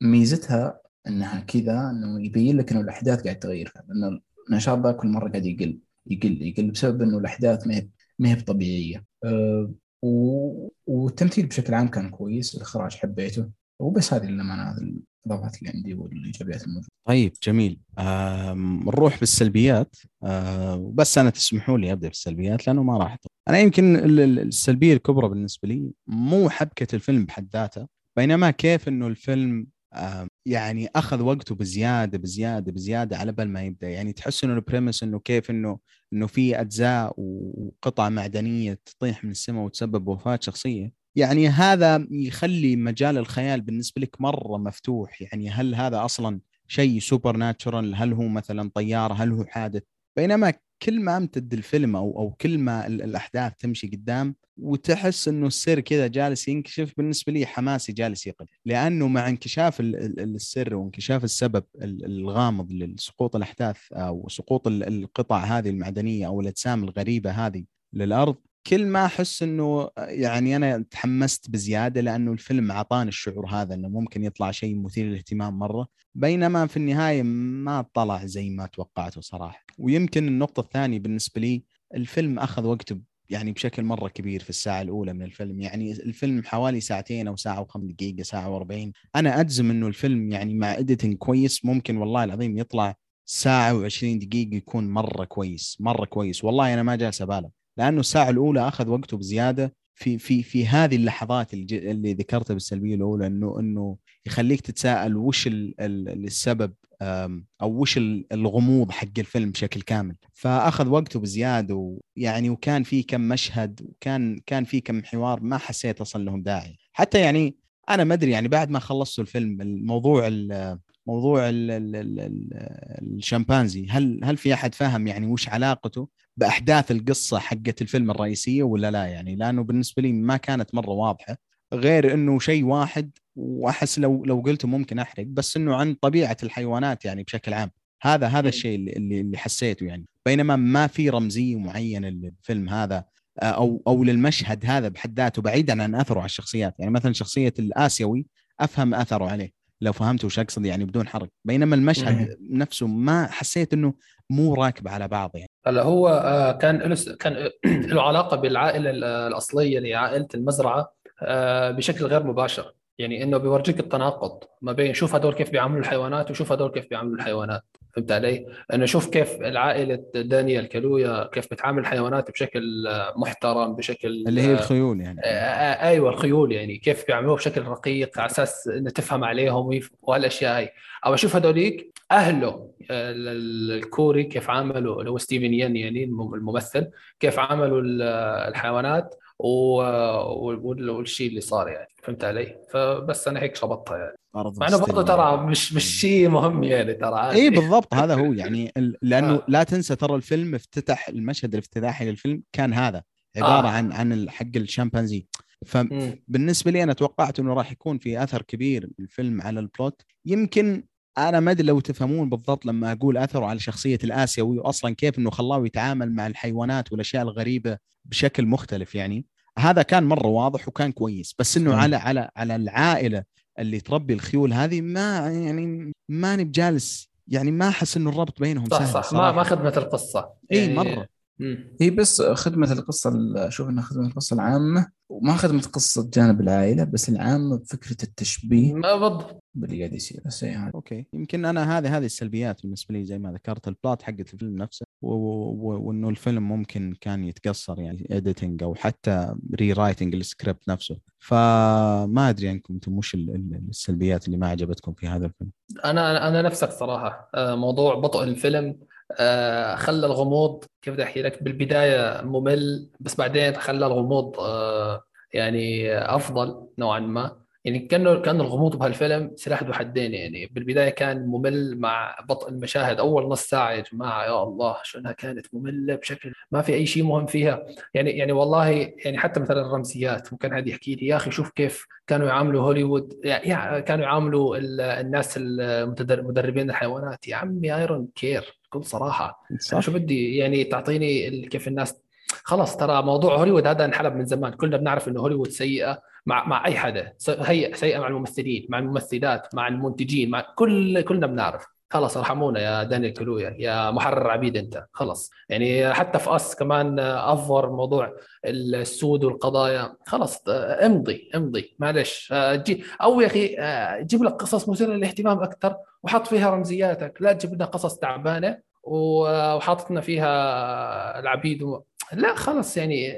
ميزتها إنها كذا إنه يبين لك إنه الأحداث قاعد تغير لأنه النشاط ذا كل مرة قاعد يقل يقل يقل بسبب إنه الأحداث ما هي ما هي طبيعيه أه والتمثيل بشكل عام كان كويس الإخراج حبيته. وبس هذه للامانه هذه الإضافات اللي عندي والإيجابيات الموجودة. طيب جميل. نروح بالسلبيات. وبس أنا تسمحوا لي أبدأ بالسلبيات لأنه ما راح أنا يمكن السلبية الكبرى بالنسبة لي مو حبكة الفيلم بحد ذاته بينما كيف إنه الفيلم يعني أخذ وقته بزيادة بزيادة بزيادة على بال ما يبدأ. يعني تحس إنه ال premise إنه كيف إنه إنه في أجزاء وقطع معدنية تطيح من السماء وتسبب وفاة شخصية. يعني هذا يخلي مجال الخيال بالنسبة لك مرة مفتوح. يعني هل هذا أصلا شيء supernatural هل هو مثلا طياره هل هو حادث؟ بينما كل ما أمتد الفيلم أو أو كل ما الأحداث تمشي قدام وتحس إنه السر كذا جالس ينكشف بالنسبة لي حماسي جالس يقل. لأنه مع انكشاف السر وانكشاف السبب الغامض لسقوط الأحداث أو سقوط القطع هذه المعدنية أو الأجسام الغريبة هذه للأرض كل ما أحس إنه يعني أنا تحمست بزيادة لأنه الفيلم أعطاني الشعور هذا إنه ممكن يطلع شيء مثير للاهتمام مرة. بينما في النهاية ما طلع زي ما توقعته صراحة. ويمكن النقطة الثانية بالنسبة لي الفيلم أخذ وقته يعني بشكل مرة كبير في الساعة الأولى من الفيلم. يعني الفيلم حوالي ساعتين أو ساعة وخمس دقائق ساعة و40 أنا أجزم إنه الفيلم يعني مع اديتنج كويس ممكن والله العظيم يطلع ساعة و20 دقيقة يكون مرة كويس مرة كويس. والله أنا ما جالس أبالغ. لأنه الساعة الأولى أخذ وقته بزيادة في في في هذه اللحظات اللي, اللي ذكرتها بالسلبية الأولى إنه إنه يخليك تتساءل وش السبب أو وش الغموض حق الفيلم بشكل كامل. فأخذ وقته بزيادة ويعني وكان في كم مشهد وكان كان في كم حوار ما حسيت أصلا لهم داعي. حتى يعني أنا ما أدري يعني بعد ما خلصت الفيلم الموضوع موضوع الشمبانزي. هل هل في أحد فهم يعني وش علاقته بأحداث القصة حقت الفيلم الرئيسية ولا لا؟ يعني لأنه بالنسبة لي ما كانت مرة واضحة غير إنه شيء واحد وأحس لو لو قلته ممكن أحرق بس إنه عن طبيعة الحيوانات يعني بشكل عام. هذا هذا الشيء اللي اللي حسيته يعني. بينما ما في رمزية معينة للفيلم هذا آه، أو أو للمشهد هذا بحد ذاته بعيدا عن أثره على الشخصيات. يعني مثلا شخصية الآسيوي أفهم أثره عليه. لو فهمت وش أقصد يعني بدون حرق. بينما المشهد نفسه ما حسيت إنه مو راكب على بعض يعني. هلا هو آه، كان له كان له علاقة بالعائلة الأصلية اللي عائله المزرعة آه، بشكل غير مباشر. يعني إنه بيورجيك التناقض ما بين شوف هدول كيف بيعاملوا الحيوانات وشوف هدول كيف بيعاملوا الحيوانات. فهمت علي؟ انه شوف كيف العائلة دانيال كالويا كيف بتعامل الحيوانات بشكل محترم بشكل اللي هي الخيول يعني آه، آه، أيوه الخيول يعني كيف بيعملوه بشكل رقيق على أساس إنه تفهم عليهم وهالأشياء هاي أو أشوف هذوليك أهله الكوري كيف عملوا اللي هو ستيفن ين يعني الممثل كيف عملوا الحيوانات والشيء اللي صار يعني فهمت علي؟ فبس أنا هيك ربطتها يعني مع إنه برضه ترى مش مش شيء مهم يعني ترى اي بالضبط هذا هو يعني لأنه آه. لا تنسى ترى الفيلم افتتح المشهد الافتتاحي للفيلم كان هذا عبارة آه. عن عن حق الشمبانزي فبالنسبه لي أنا توقعت إنه راح يكون في أثر كبير الفيلم على ال plot يمكن أنا ما أدري لو تفهمون بالضبط لما أقول أثره على شخصية الآسيوي واصلا كيف إنه خلاه يتعامل مع الحيوانات والأشياء الغريبة بشكل مختلف يعني. هذا كان مرة واضح وكان كويس بس إنه على على على العائلة اللي تربي الخيول هذه ما يعني ماني بجالس يعني ما أحس إنه الربط بينهم صح سهل صح. ما ما خدمة القصة. إي يعني مرة. هي بس خدمة القصة أشوف إنها خدمة القصة العامة وما خدمة قصة جانب العائلة بس العامة بفكرة التشبيه. ما بالضبط. باللي قاعد يصير. بس أوكي. يمكن أنا هذه هذه السلبيات بالنسبة لي زي ما ذكرت ال plot حقت الفيلم نفسه وإنه الفيلم ممكن كان يتقصر يعني editing أو حتى rewriting ال script نفسه. فما أدري عنكم أنتم وش السلبيات اللي ما عجبتكم في هذا الفيلم. أنا أنا نفسك صراحة. آه، موضوع بطء الفيلم خلى الغموض كيف بدي أحكي لك؟ بالبداية ممل بس بعدين خلى الغموض آه، يعني أفضل نوعا ما. يعني كانه كان الغموض بهالفيلم سلاح ذو حدين يعني. بالبداية كان ممل مع بطء المشاهد أول نص ساعة يا جماعة يا الله شو انها كانت مملة بشكل ما في أي شيء مهم فيها. يعني يعني والله يعني حتى مثلا الرمزيات ممكن حد يحكي لي يا أخي شوف كيف كانوا يعاملوا هوليوود. يعني كانوا يعاملوا الناس المدربين الحيوانات. يا عمي I don't care بكل صراحة. صح. شو بدي يعني تعطيني كيف الناس خلاص ترى موضوع هوليوود هذا انحلب من زمان. كلنا بنعرف إنه هوليوود سيئة مع مع أي حدا. هي سيئة مع الممثلين مع الممثلات مع المنتجين مع كل كلنا بنعرف. خلاص ارحمونا يا دانيال كالويا يا محرر عبيد أنت. خلاص. يعني حتى في Us كمان over موضوع السود والقضايا. خلاص امضي امضي. معلش. أو يا أخي جيب لك قصص مثيرة للاهتمام أكثر وحط فيها رمزياتك. لا تجيب لنا قصص تعبانة وحاطتنا فيها العبيد. لا خلص يعني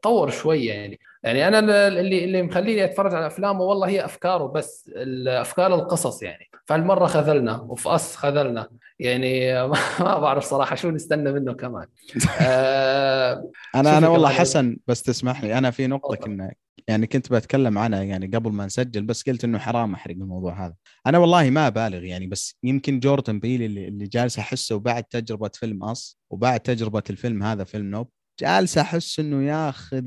تطور شوية يعني. يعني أنا اللي اللي مخليني أتفرج على أفلامه والله هي أفكاره بس أفكار القصص يعني. فالمره خذلنا وفي اس خذلنا يعني. ما بعرف صراحة شو نستنى منه كمان. آه أنا أنا والله حسن بس تسمح لي أنا في نقطة كنا يعني كنت بتكلم عنها يعني قبل ما نسجل بس قلت إنه حرام أحرق الموضوع هذا. أنا والله ما بالغ يعني بس يمكن جوردن بيل اللي, اللي جالس أحسه بعد تجربة فيلم Us وبعد تجربة الفيلم هذا فيلم Nope جالس أحس إنه ياخذ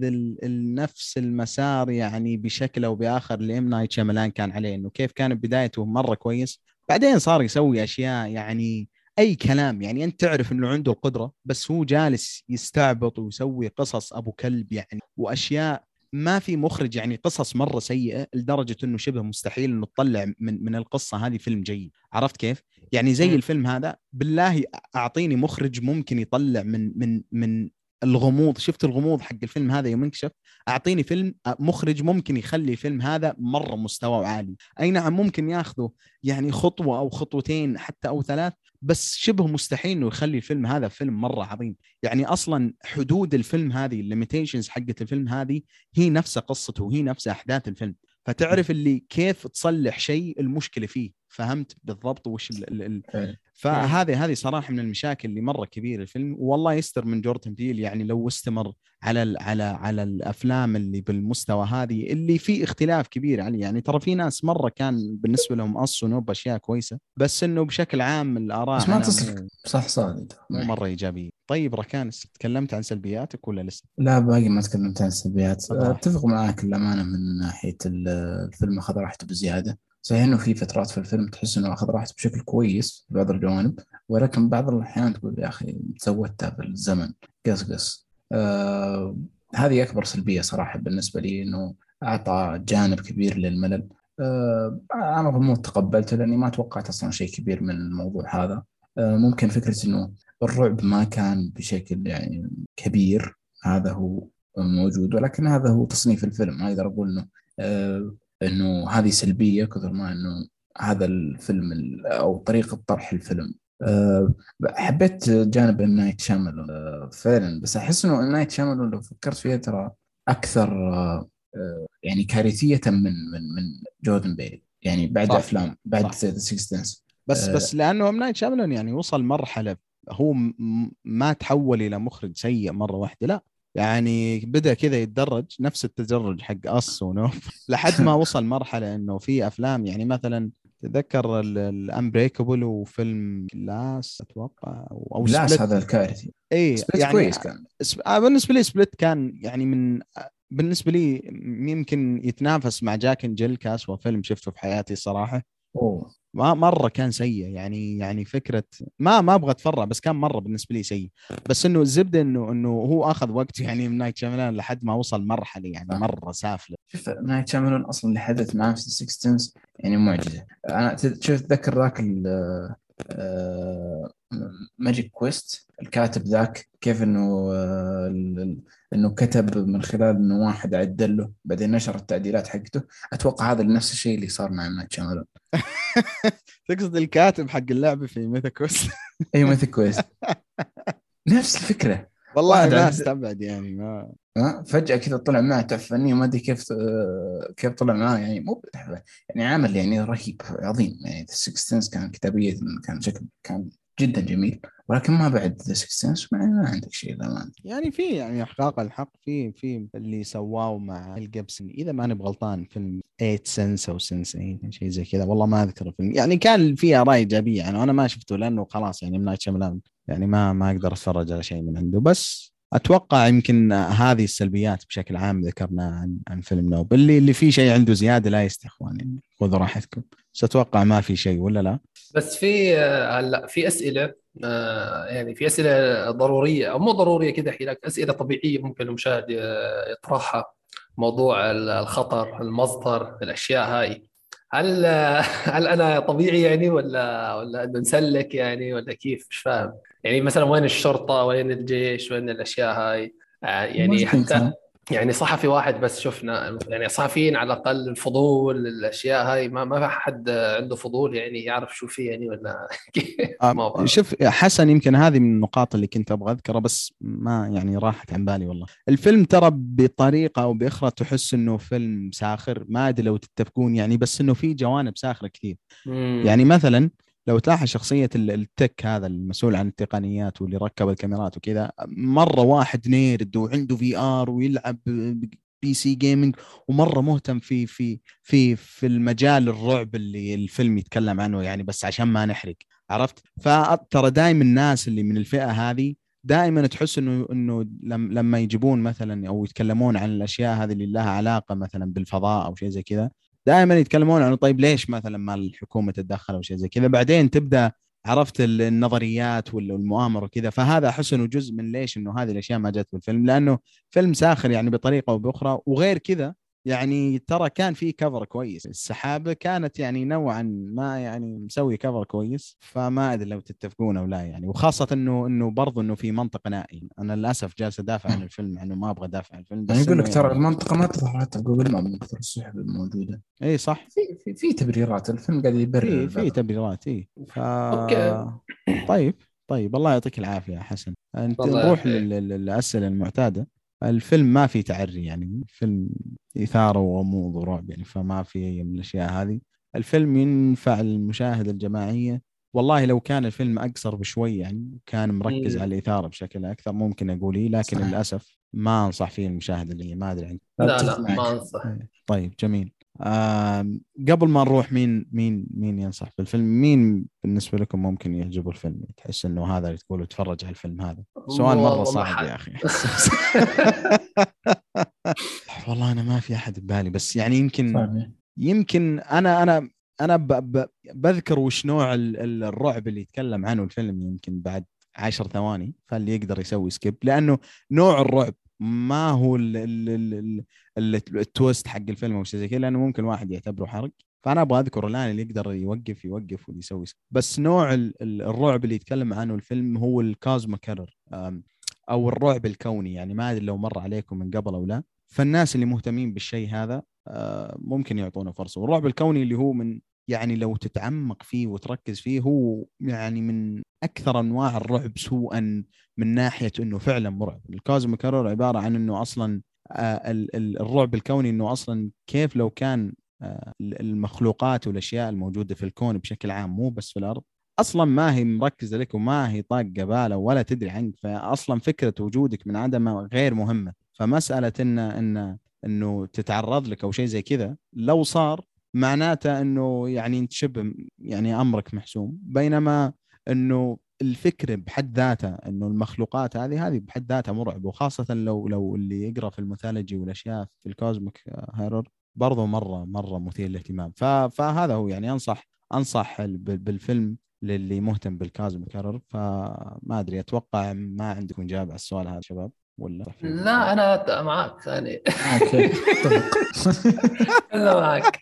نفس المسار يعني بشكل أو بآخر اللي ام نايت شاملان كان عليه إنه كيف كان بدايته مرة كويس. بعدين صار يسوي أشياء يعني أي كلام يعني أنت تعرف إنه عنده القدرة بس هو جالس يستعبط ويسوي قصص أبو كلب يعني وأشياء ما في مخرج يعني قصص مرة سيئة لدرجة إنه شبه مستحيل إنه تطلع من من القصة. هذه فيلم جيد عرفت كيف؟ يعني زي الفيلم هذا بالله أعطيني مخرج ممكن يطلع من من من الغموض شفت الغموض حق الفيلم هذا يوم انكشف؟ أعطيني فيلم مخرج ممكن يخلي الفيلم هذا مرة مستوى عالي. أي نعم ممكن ياخذه يعني خطوة أو خطوتين حتى أو ثلاث بس شبه مستحيل إنه يخلي الفيلم هذا فيلم مرة عظيم. يعني أصلا حدود الفيلم هذه ال limitations حقت الفيلم هذه هي نفس قصته وهي نفس أحداث الفيلم. فتعرف اللي كيف تصلح شيء المشكلة فيه فهمت بالضبط وش ال ال فهذه هذه صراحة من المشاكل اللي مرة كبيرة الفيلم والله يستر من جوردن بيل يعني لو استمر على على على الأفلام اللي بالمستوى هذه اللي في اختلاف كبير عليه. يعني ترى في ناس مرة كان بالنسبة لهم Us و Nope أشياء كويسة بس إنه بشكل عام الآراء بس ما تصل صح صح مو مرة إيجابية. طيب ركان تكلمت عن سلبياتك ولا لسه؟ لا باقي ما تكلمت عن السلبيات أتفق معك للأمانة من ناحية الفيلم أخذ راحته بزيادة. صحيح إنه في فترات في الفيلم تحس إنه اخذ راحته بشكل كويس في بعض الجوانب ولكن بعض الأحيان تقول يا أخي سوتها بالزمن قص قص. آه هذه أكبر سلبية صراحة بالنسبة لي إنه أعطى جانب كبير للملل. آه أنا ضمون تقبلته لأني ما توقعت أصلا شيء كبير من الموضوع هذا. آه ممكن فكرة إنه الرعب ما كان بشكل يعني كبير هذا هو موجود ولكن هذا هو تصنيف الفيلم. ما أقدر أقول إنه آه إنه هذه سلبية كثر ما إنه هذا الفيلم أو طريقة طرح الفيلم. أه حبيت جانب النايت شامل أه فعلا بس أحس إنه النايت شامل لو فكرت فيها ترى أكثر أه يعني كارثية من من من جوردن بيل. يعني بعد صح. أفلام بعد The Sixth Sense بس بس لأنه ام نايت شاملان يعني وصل مرحلة هو ما تحول إلى مخرج سيء مرة واحدة. لا يعني بدأ كذا يتدرج نفس التدرج حق Us و Nope لحد ما وصل مرحلة إنه في أفلام يعني مثلا تذكر ال Unbreakable وفيلم Glass أتوقع أو Glass هذا الكارثي. اي يعني كويس كان. آه، بالنسبة لي Split كان يعني من بالنسبة لي يمكن يتنافس مع Jack Jill كأسوأ فيلم شفته في حياتي صراحة. ما مرة كان سيء يعني يعني فكرة ما ما أبغى أتفرع بس كان مرة بالنسبة لي سيء. بس إنه الزبدة إنه إنه هو أخذ وقت يعني من نايت شاملان لحد ما وصل مرحلة يعني مرة سافلة. شوف نايت شاملان أصلا اللي حدث معاه في ال Sixth Sense يعني معجزة. أنا شوف اتذكر ذاك ماجيك كويست الكاتب ذاك كيف إنه آه، إنه كتب من خلال إنه واحد عدل له بعدين نشر التعديلات حقته. أتوقع هذا نفس الشيء اللي صار مع شاملان تقصد الكاتب حق اللعبة في Mythic Quest اي Mythic Quest نفس الفكرة. والله ما استبعد يعني ما فجأة كذا طلع معه تحفه فنيه ما أدري كيف كيف طلع معاه يعني مو يعني عمل يعني رهيب عظيم يعني Sixth Sense كان كتابية كان شكل كان جدا جميل. ولكن ما بعد ذا Sixth Sense ما عندك شيء للامانه يعني في يعني إحقاق الحق في في اللي سواه مع ميل جبسن إذا ماني بغلطان فيلم 8 Signs أو Signs شيء زي كذا. والله ما أذكر الفيلم. يعني كان فيه اراء إيجابية يعني وأنا ما شفته لأنه خلاص يعني ام نايت يعني ما ما أقدر أتفرج على شيء من عنده. بس أتوقع يمكن هذه السلبيات بشكل عام ذكرناها عن عن فيلم Nope. اللي اللي فيه شيء عنده زيادة لا يستحق يعني خذوا راحتكم. بس أتوقع ما في شيء ولا لا؟ بس في آه، هلا في أسئلة آه، يعني في أسئلة ضرورية أو مو ضرورية كذا أحكي لك أسئلة طبيعية ممكن المشاهد آه، يطرحها. موضوع الخطر المصدر الأشياء هاي. هل هل أنا طبيعي يعني ولا ولا نسلك يعني ولا كيف؟ مش فاهم. يعني مثلا وين الشرطة؟ وين الجيش؟ وين الأشياء هاي؟ يعني حتى يعني صحفي واحد بس شفنا يعني صحفيين على الأقل الفضول الأشياء هاي ما ما حد عنده فضول يعني يعرف شو في يعني ولا آه، شوف حسن يمكن هذه من النقاط اللي كنت أبغى أذكرها بس ما يعني راحت عن بالي والله. الفيلم ترى بطريقة أو بأخرى تحس إنه فيلم ساخر ما أدري لو تتفقون يعني بس إنه في جوانب ساخرة كثير. يعني مثلا لو تلاحظ شخصية ال tech هذا المسؤول عن التقنيات واللي ركب الكاميرات وكذا مرة واحد nerd وعنده VR ويلعب PC gaming ومرة مهتم في في في في المجال الرعب اللي الفيلم يتكلم عنه يعني بس عشان ما نحرق عرفت؟ فترى دائما الناس اللي من الفئة هذه دائما تحس إنه إنه لما يجيبون مثلا أو يتكلمون عن الأشياء هذه اللي لها علاقة مثلا بالفضاء أو شيء زي كذا دائما يتكلمون عن طيب ليش مثلا ما الحكومة تتدخل أو شيء زي كذا. بعدين تبدأ عرفت النظريات والمؤامرة وكذا. فهذا أحس إنه جزء من ليش إنه هذه الأشياء ما جت في الفيلم. لأنه فيلم ساخر يعني بطريقة أو بأخرى. وغير كذا يعني ترى كان في كفر كويس. السحابة كانت يعني نوعا ما يعني مسوي cover كويس فما أدري لو تتفقون أو لا يعني. وخاصة إنه إنه برضه إنه في منطقة نائي أنا للأسف جالس أدافع عن الفيلم انه ما أبغى أدافع عن الفيلم بس يقول لك ترى يعني المنطقة ما تظهر حتى Google Map من كثر السحب الموجوده اي صح. في في, في تبريرات الفيلم قاعد يبرر في, في تبريرات اي ف... أوكي. طيب طيب الله يعطيك العافية حسن. أنت نروح للأسئلة المعتادة. الفيلم ما في تعري يعني فيلم إثارة وغموض ورعب يعني فما في اي من الأشياء هذه. الفيلم ينفع المشاهده الجماعية. والله لو كان الفيلم أقصر بشوي يعني كان مركز على الإثارة بشكل أكثر ممكن أقول إيه لكن صح. للأسف ما أنصح فيه المشاهده اللي ما أدري عنك لا لا ما أنصح. إيه، طيب جميل. قبل ما نروح مين مين مين ينصح بالفيلم مين بالنسبة لكم ممكن يعجبه الفيلم؟ تحس إنه هذا اللي تقولوا تفرج على الفيلم هذا. سؤال مرة صعب يا أخي. والله أنا ما في أحد ببالي بس يعني يمكن يمكن أنا أنا أنا ب ب بذكر وش نوع الرعب اللي يتكلم عنه الفيلم يمكن بعد عشر ثواني فاللي يقدر يسوي skip لأنه نوع الرعب ما هو ال twist حق الفيلم أو شيء زي كذا لأنه ممكن واحد يعتبره حرق. فأنا أبغى أذكر الآن اللي يقدر يوقف يوقف واللي يسوي. بس نوع الرعب اللي يتكلم عنه الفيلم هو ال cosmic horror أو الرعب الكوني. يعني ما أدري لو مر عليكم من قبل أو لا. فالناس اللي مهتمين بالشيء هذا ممكن يعطونه فرصة. والرعب الكوني اللي هو من يعني لو تتعمق فيه وتركز فيه هو يعني من أكثر أنواع الرعب سوءا من ناحية إنه فعلا مرعب. الكوزمو كارور عبارة عن إنه أصلا آه، الرعب الكوني إنه أصلا كيف لو كان آه، المخلوقات والأشياء الموجودة في الكون بشكل عام مو بس في الأرض أصلا ما هي مركزة لك وما هي طاقة باله ولا تدري عنك. فاصلا فكرة وجودك من عدمه غير مهمة. فمسألة إن إن إنه تتعرض لك أو شيء زي كذا لو صار معناته إنه يعني انت شبه يعني أمرك محسوم. بينما إنه الفكرة بحد ذاتها إنه المخلوقات هذه هذه بحد ذاتها مرعبة. وخاصة لو لو اللي يقرأ في ال mythology والأشياء في ال cosmic horror برضه مرة مرة مثير للاهتمام. فهذا هو يعني أنصح أنصح بالفيلم للي مهتم بالكازميك هيرور. فما أدري أتوقع ما عندكم جواب على السؤال هذا شباب. ولا؟ لا أنا معك يعني. أوكي. أنا معك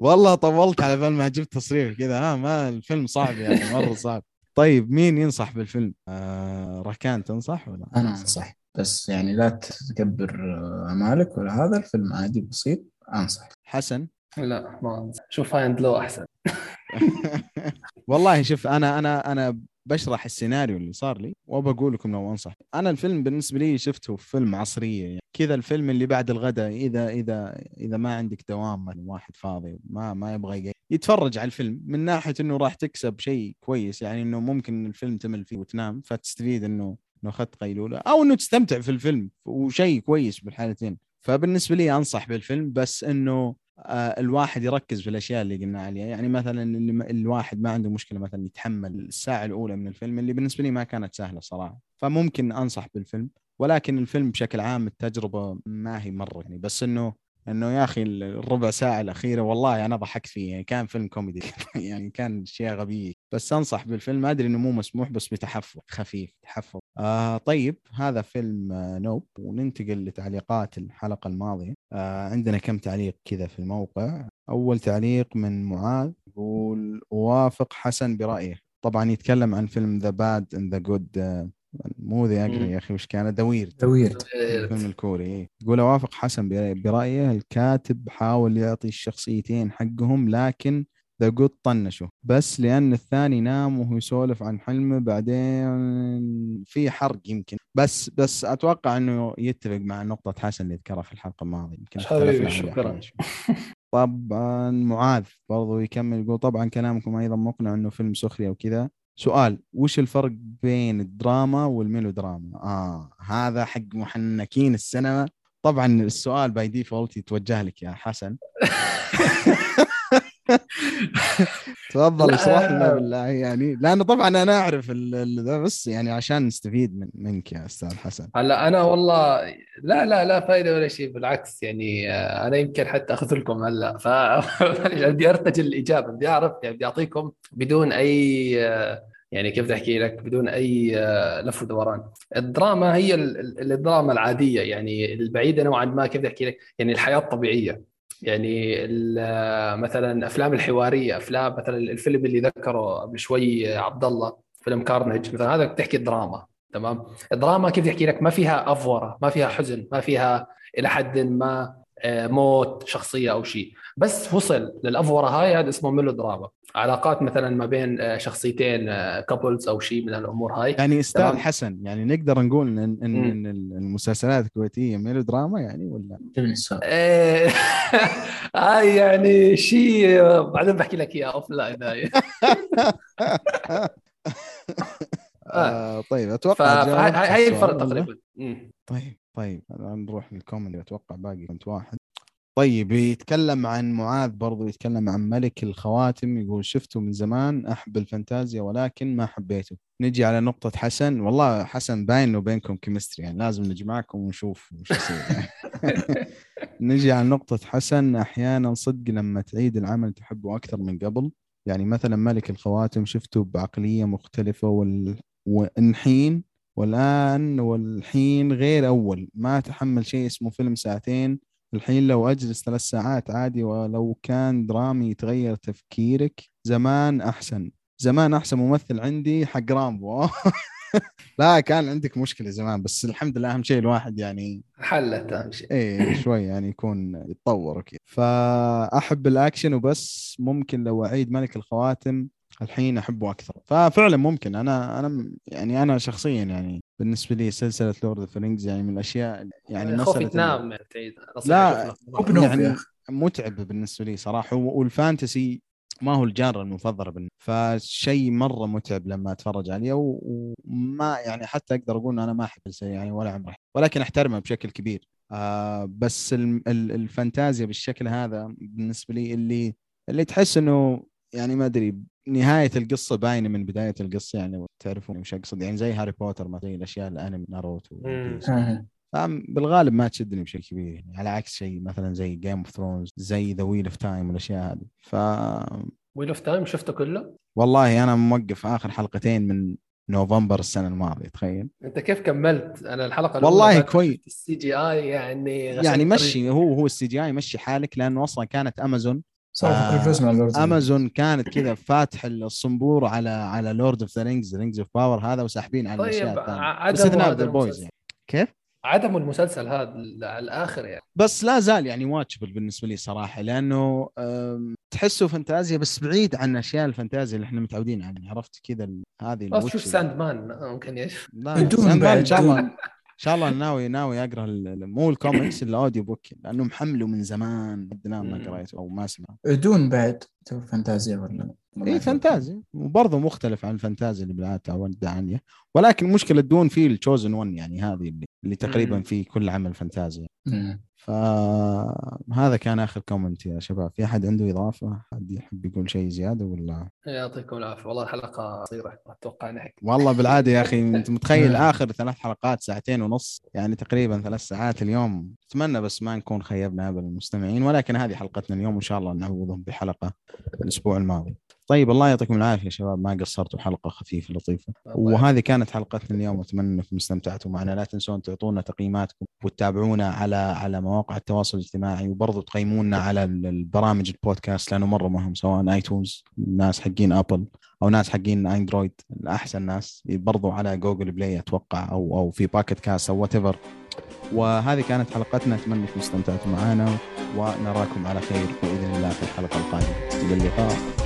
والله طولت على بال ما جبت تصريح كذا. ها ما الفيلم صعب يعني مرة صعب. طيب مين ينصح بالفيلم؟ آه ركان تنصح ولا؟ أنا أنصح بس يعني لا تكبر امالك ولا هذا. الفيلم عادي بسيط أنصح. حسن؟ لا ما أنصح. شوف هايند لو أحسن. والله شوف أنا أنا أنا بشرح السيناريو اللي صار لي وبقول لكم لو أنصح. أنا الفيلم بالنسبة لي شفته فيلم عصرية يعني. كذا الفيلم اللي بعد الغداء إذا إذا إذا ما عندك دوام واحد فاضي ما ما يبغى يتفرج على الفيلم من ناحية إنه راح تكسب شيء كويس يعني إنه ممكن الفيلم تمل فيه وتنام فتستفيد إنه إنه أخذت قيلولة أو إنه تستمتع في الفيلم وشيء كويس بالحالتين. فبالنسبة لي أنصح بالفيلم بس إنه الواحد يركز في الأشياء اللي قلنا عليها. يعني مثلا الواحد ما عنده مشكلة مثلا يتحمل الساعة الأولى من الفيلم اللي بالنسبة لي ما كانت سهلة صراحة. فممكن أنصح بالفيلم ولكن الفيلم بشكل عام التجربة ما هي مرة يعني. بس إنه إنه يا أخي الربع ساعة الأخيرة والله أنا ضحكت فيه يعني كان فيلم كوميدي يعني كان أشياء غبية. بس أنصح بالفيلم. أدري إنه مو مسموح بس بتحفظ خفيف تحفظ. آه طيب هذا فيلم آه نوب. وننتقل لتعليقات الحلقة الماضية. آه عندنا كم تعليق كذا في الموقع. أول تعليق من معاذ يقول أوافق حسن برأيه. طبعا يتكلم عن فيلم the bad and the good مو the ugly يا أخي وش كان the weird. the weird. الفيلم الكوري إيه. يقول أوافق حسن برأيه الكاتب حاول يعطي الشخصيتين حقهم لكن the good طنشه بس لأن الثاني نام وهو يسولف عن حلمه بعدين في حرق يمكن. بس بس أتوقع إنه يتفق مع نقطة حسن اللي ذكرها في الحلقة الماضية. يمكن حبيبي شكرا. طبعا معاذ برضو يكمل يقول طبعا كلامكم أيضا مقنع إنه فيلم سخري وكذا. سؤال وش الفرق بين الدراما والميلودراما؟ آه هذا حق محنكين السينما طبعا السؤال by default يتوجه لك يا حسن تفضل اشرح لنا بالله يعني لأنه طبعا أنا أعرف ذا بس يعني عشان نستفيد من منك يا أستاذ حسن. هلأ أنا والله لا لا لا فائده ولا شيء بالعكس يعني آه، أنا يمكن حتى أخذ لكم هلأ ف بدي ارتجل الإجابة بدي أعرف يعني بدي أعطيكم بدون أي آه، يعني كيف بدي أحكي لك بدون أي آه، لف ودوران. الدراما هي الدراما العادية يعني البعيدة نوعا ما كيف بدي أحكي لك يعني الحياة الطبيعية. يعني مثلا أفلام الحوارية أفلام مثلا الفيلم اللي ذكره قبل شوي عبد الله فيلم كارنج مثلا هذا بتحكي دراما تمام؟ الدراما كيف يحكي لك؟ ما فيها أفورة ما فيها حزن ما فيها إلى حد ما موت شخصية أو شيء. بس وصل للافوره هاي هذا اسمه ميلو دراما علاقات مثلا ما بين آه، شخصيتين couples آه، أو شيء من الأمور هاي. يعني أستاذ حسن يعني نقدر نقول إن إن, إن المسلسلات الكويتية ميلو دراما يعني ولا؟ هاي يعني شيء بعدين بحكي لك إياه offline هاي. آه طيب أتوقع هاي الفرق تقريبا. طيب. طيب نروح لل comment أتوقع باقي comment واحد. طيب يتكلم عن معاذ برضو يتكلم عن ملك الخواتم يقول شفته من زمان أحب الفانتازيا ولكن ما حبيته. نجي على نقطة حسن. والله حسن باين انه بينكم chemistry يعني لازم نجمعكم ونشوف وش يصير. نجي على نقطة حسن. أحيانا صدق لما تعيد العمل تحبه أكثر من قبل. يعني مثلا ملك الخواتم شفته بعقلية مختلفة وال... والحين والآن والحين غير أول. ما اتحمل شيء اسمه فيلم ساعتين. الحين لو أجلس ثلاث ساعات عادي ولو كان درامي يتغير تفكيرك زمان أحسن. زمان أحسن ممثل عندي حق رامبو. لا كان عندك مشكلة زمان بس الحمد لله أهم شيء الواحد يعني حلت أهم شيء. إيه شوي يعني يكون يتطور وكذا. فأحب الأكشن وبس. ممكن لو أعيد ملك الخواتم الحين أحبه أكثر. ففعلا ممكن. أنا أنا يعني أنا شخصيا يعني بالنسبة لي سلسلة Lord of Rings يعني من الأشياء يعني خوفي تنام يعني لا يعني متعب بالنسبة لي صراحة. وال fantasy ما هو ال genre المفضل بالنسبة فشيء مرة متعب لما أتفرج عليه. وما يعني حتى أقدر أقول أنا ما أحب يعني ولا عمري. ولكن أحترمه بشكل كبير. آه بس الفانتازيا بالشكل هذا بالنسبة لي اللي اللي تحس إنه يعني ما أدري نهاية القصة باينة من بداية القصة يعني تعرفون وش أقصد؟ يعني زي هاري بوتر زي الأشياء الأنمي ناروتو بالغالب ما تشدني بشكل كبير يعني على عكس شيء مثلا زي Game of Thrones زي The Wheel of Time والأشياء هذه. ف Wheel of Time شفته كله؟ والله أنا موقف آخر حلقتين من نوفمبر السنة الماضية تخيل. أنت كيف كملت؟ أنا الحلقة والله كويس ال CGI يعني يعني مشي هو هو ال CGI مشي حالك لأنه أصلا كانت امازون آه امازون كانت كذا فاتح الصنبور على على Lord of the Rings Rings of Power هذا وساحبين على طيب الأشياء باستثناء The Boys يعني. كيف؟ عدم المسلسل هذا على الآخر يعني. بس لا زال يعني watchable بالنسبة لي صراحة لأنه تحسه فانتازيا بس بعيد عن أشياء الفانتازيا اللي إحنا متعودين عليها. عرفت كذا هذه بس شوف Sandman ممكن إيش؟ لا Sandman ان شاء الله شاء الله ناوي ناوي أقرأ مو ال comics ال audiobook لأنه محمله من زمان. ما. قريته أو ما سمعت. Dune بعد two فانتازيا ولا اي fantasy وبرضه مختلف عن الفانتازيا اللي بالعادة تعودنا عليها ولكن مشكله Dune فيه ال chosen one يعني هذه اللي, اللي تقريبا. في كل عمل فانتازيا. فهذا كان آخر comment يا شباب. في أحد عنده إضافة؟ حد يحب يقول شيء زيادة ولا؟ يعطيكم العافية. والله الحلقة قصيرة أتوقع نحكي والله بالعادة يا أخي أنت متخيل. آخر ثلاث حلقات ساعتين ونص؟ يعني تقريبا ثلاث ساعات اليوم. أتمنى بس ما نكون خيبنا ابدا المستمعين ولكن هذه حلقتنا اليوم وان شاء الله نعوضهم بحلقة الأسبوع الماضي. طيب الله يعطيكم العافية يا شباب ما قصرتوا حلقة خفيفة لطيفة. وهذه كانت حلقتنا اليوم أتمنى أنكم استمتعتوا معنا. لا تنسون تعطونا تقييماتكم وتتابعونا على على مواقع التواصل الاجتماعي وبرضه تقيمونا على ال- البرامج البودكاست لأنه مرة مهم سواء آيتونز ناس حقين آبل أو ناس حقين Android الأحسن ناس برضو على Google Play أتوقع أو أو في Pocket Casts أو وات وهذه كانت حلقتنا أتمنى أنكم استمتعتوا معنا ونراكم على خير بإذن الله في الحلقة القادمة. إلى اللقاء.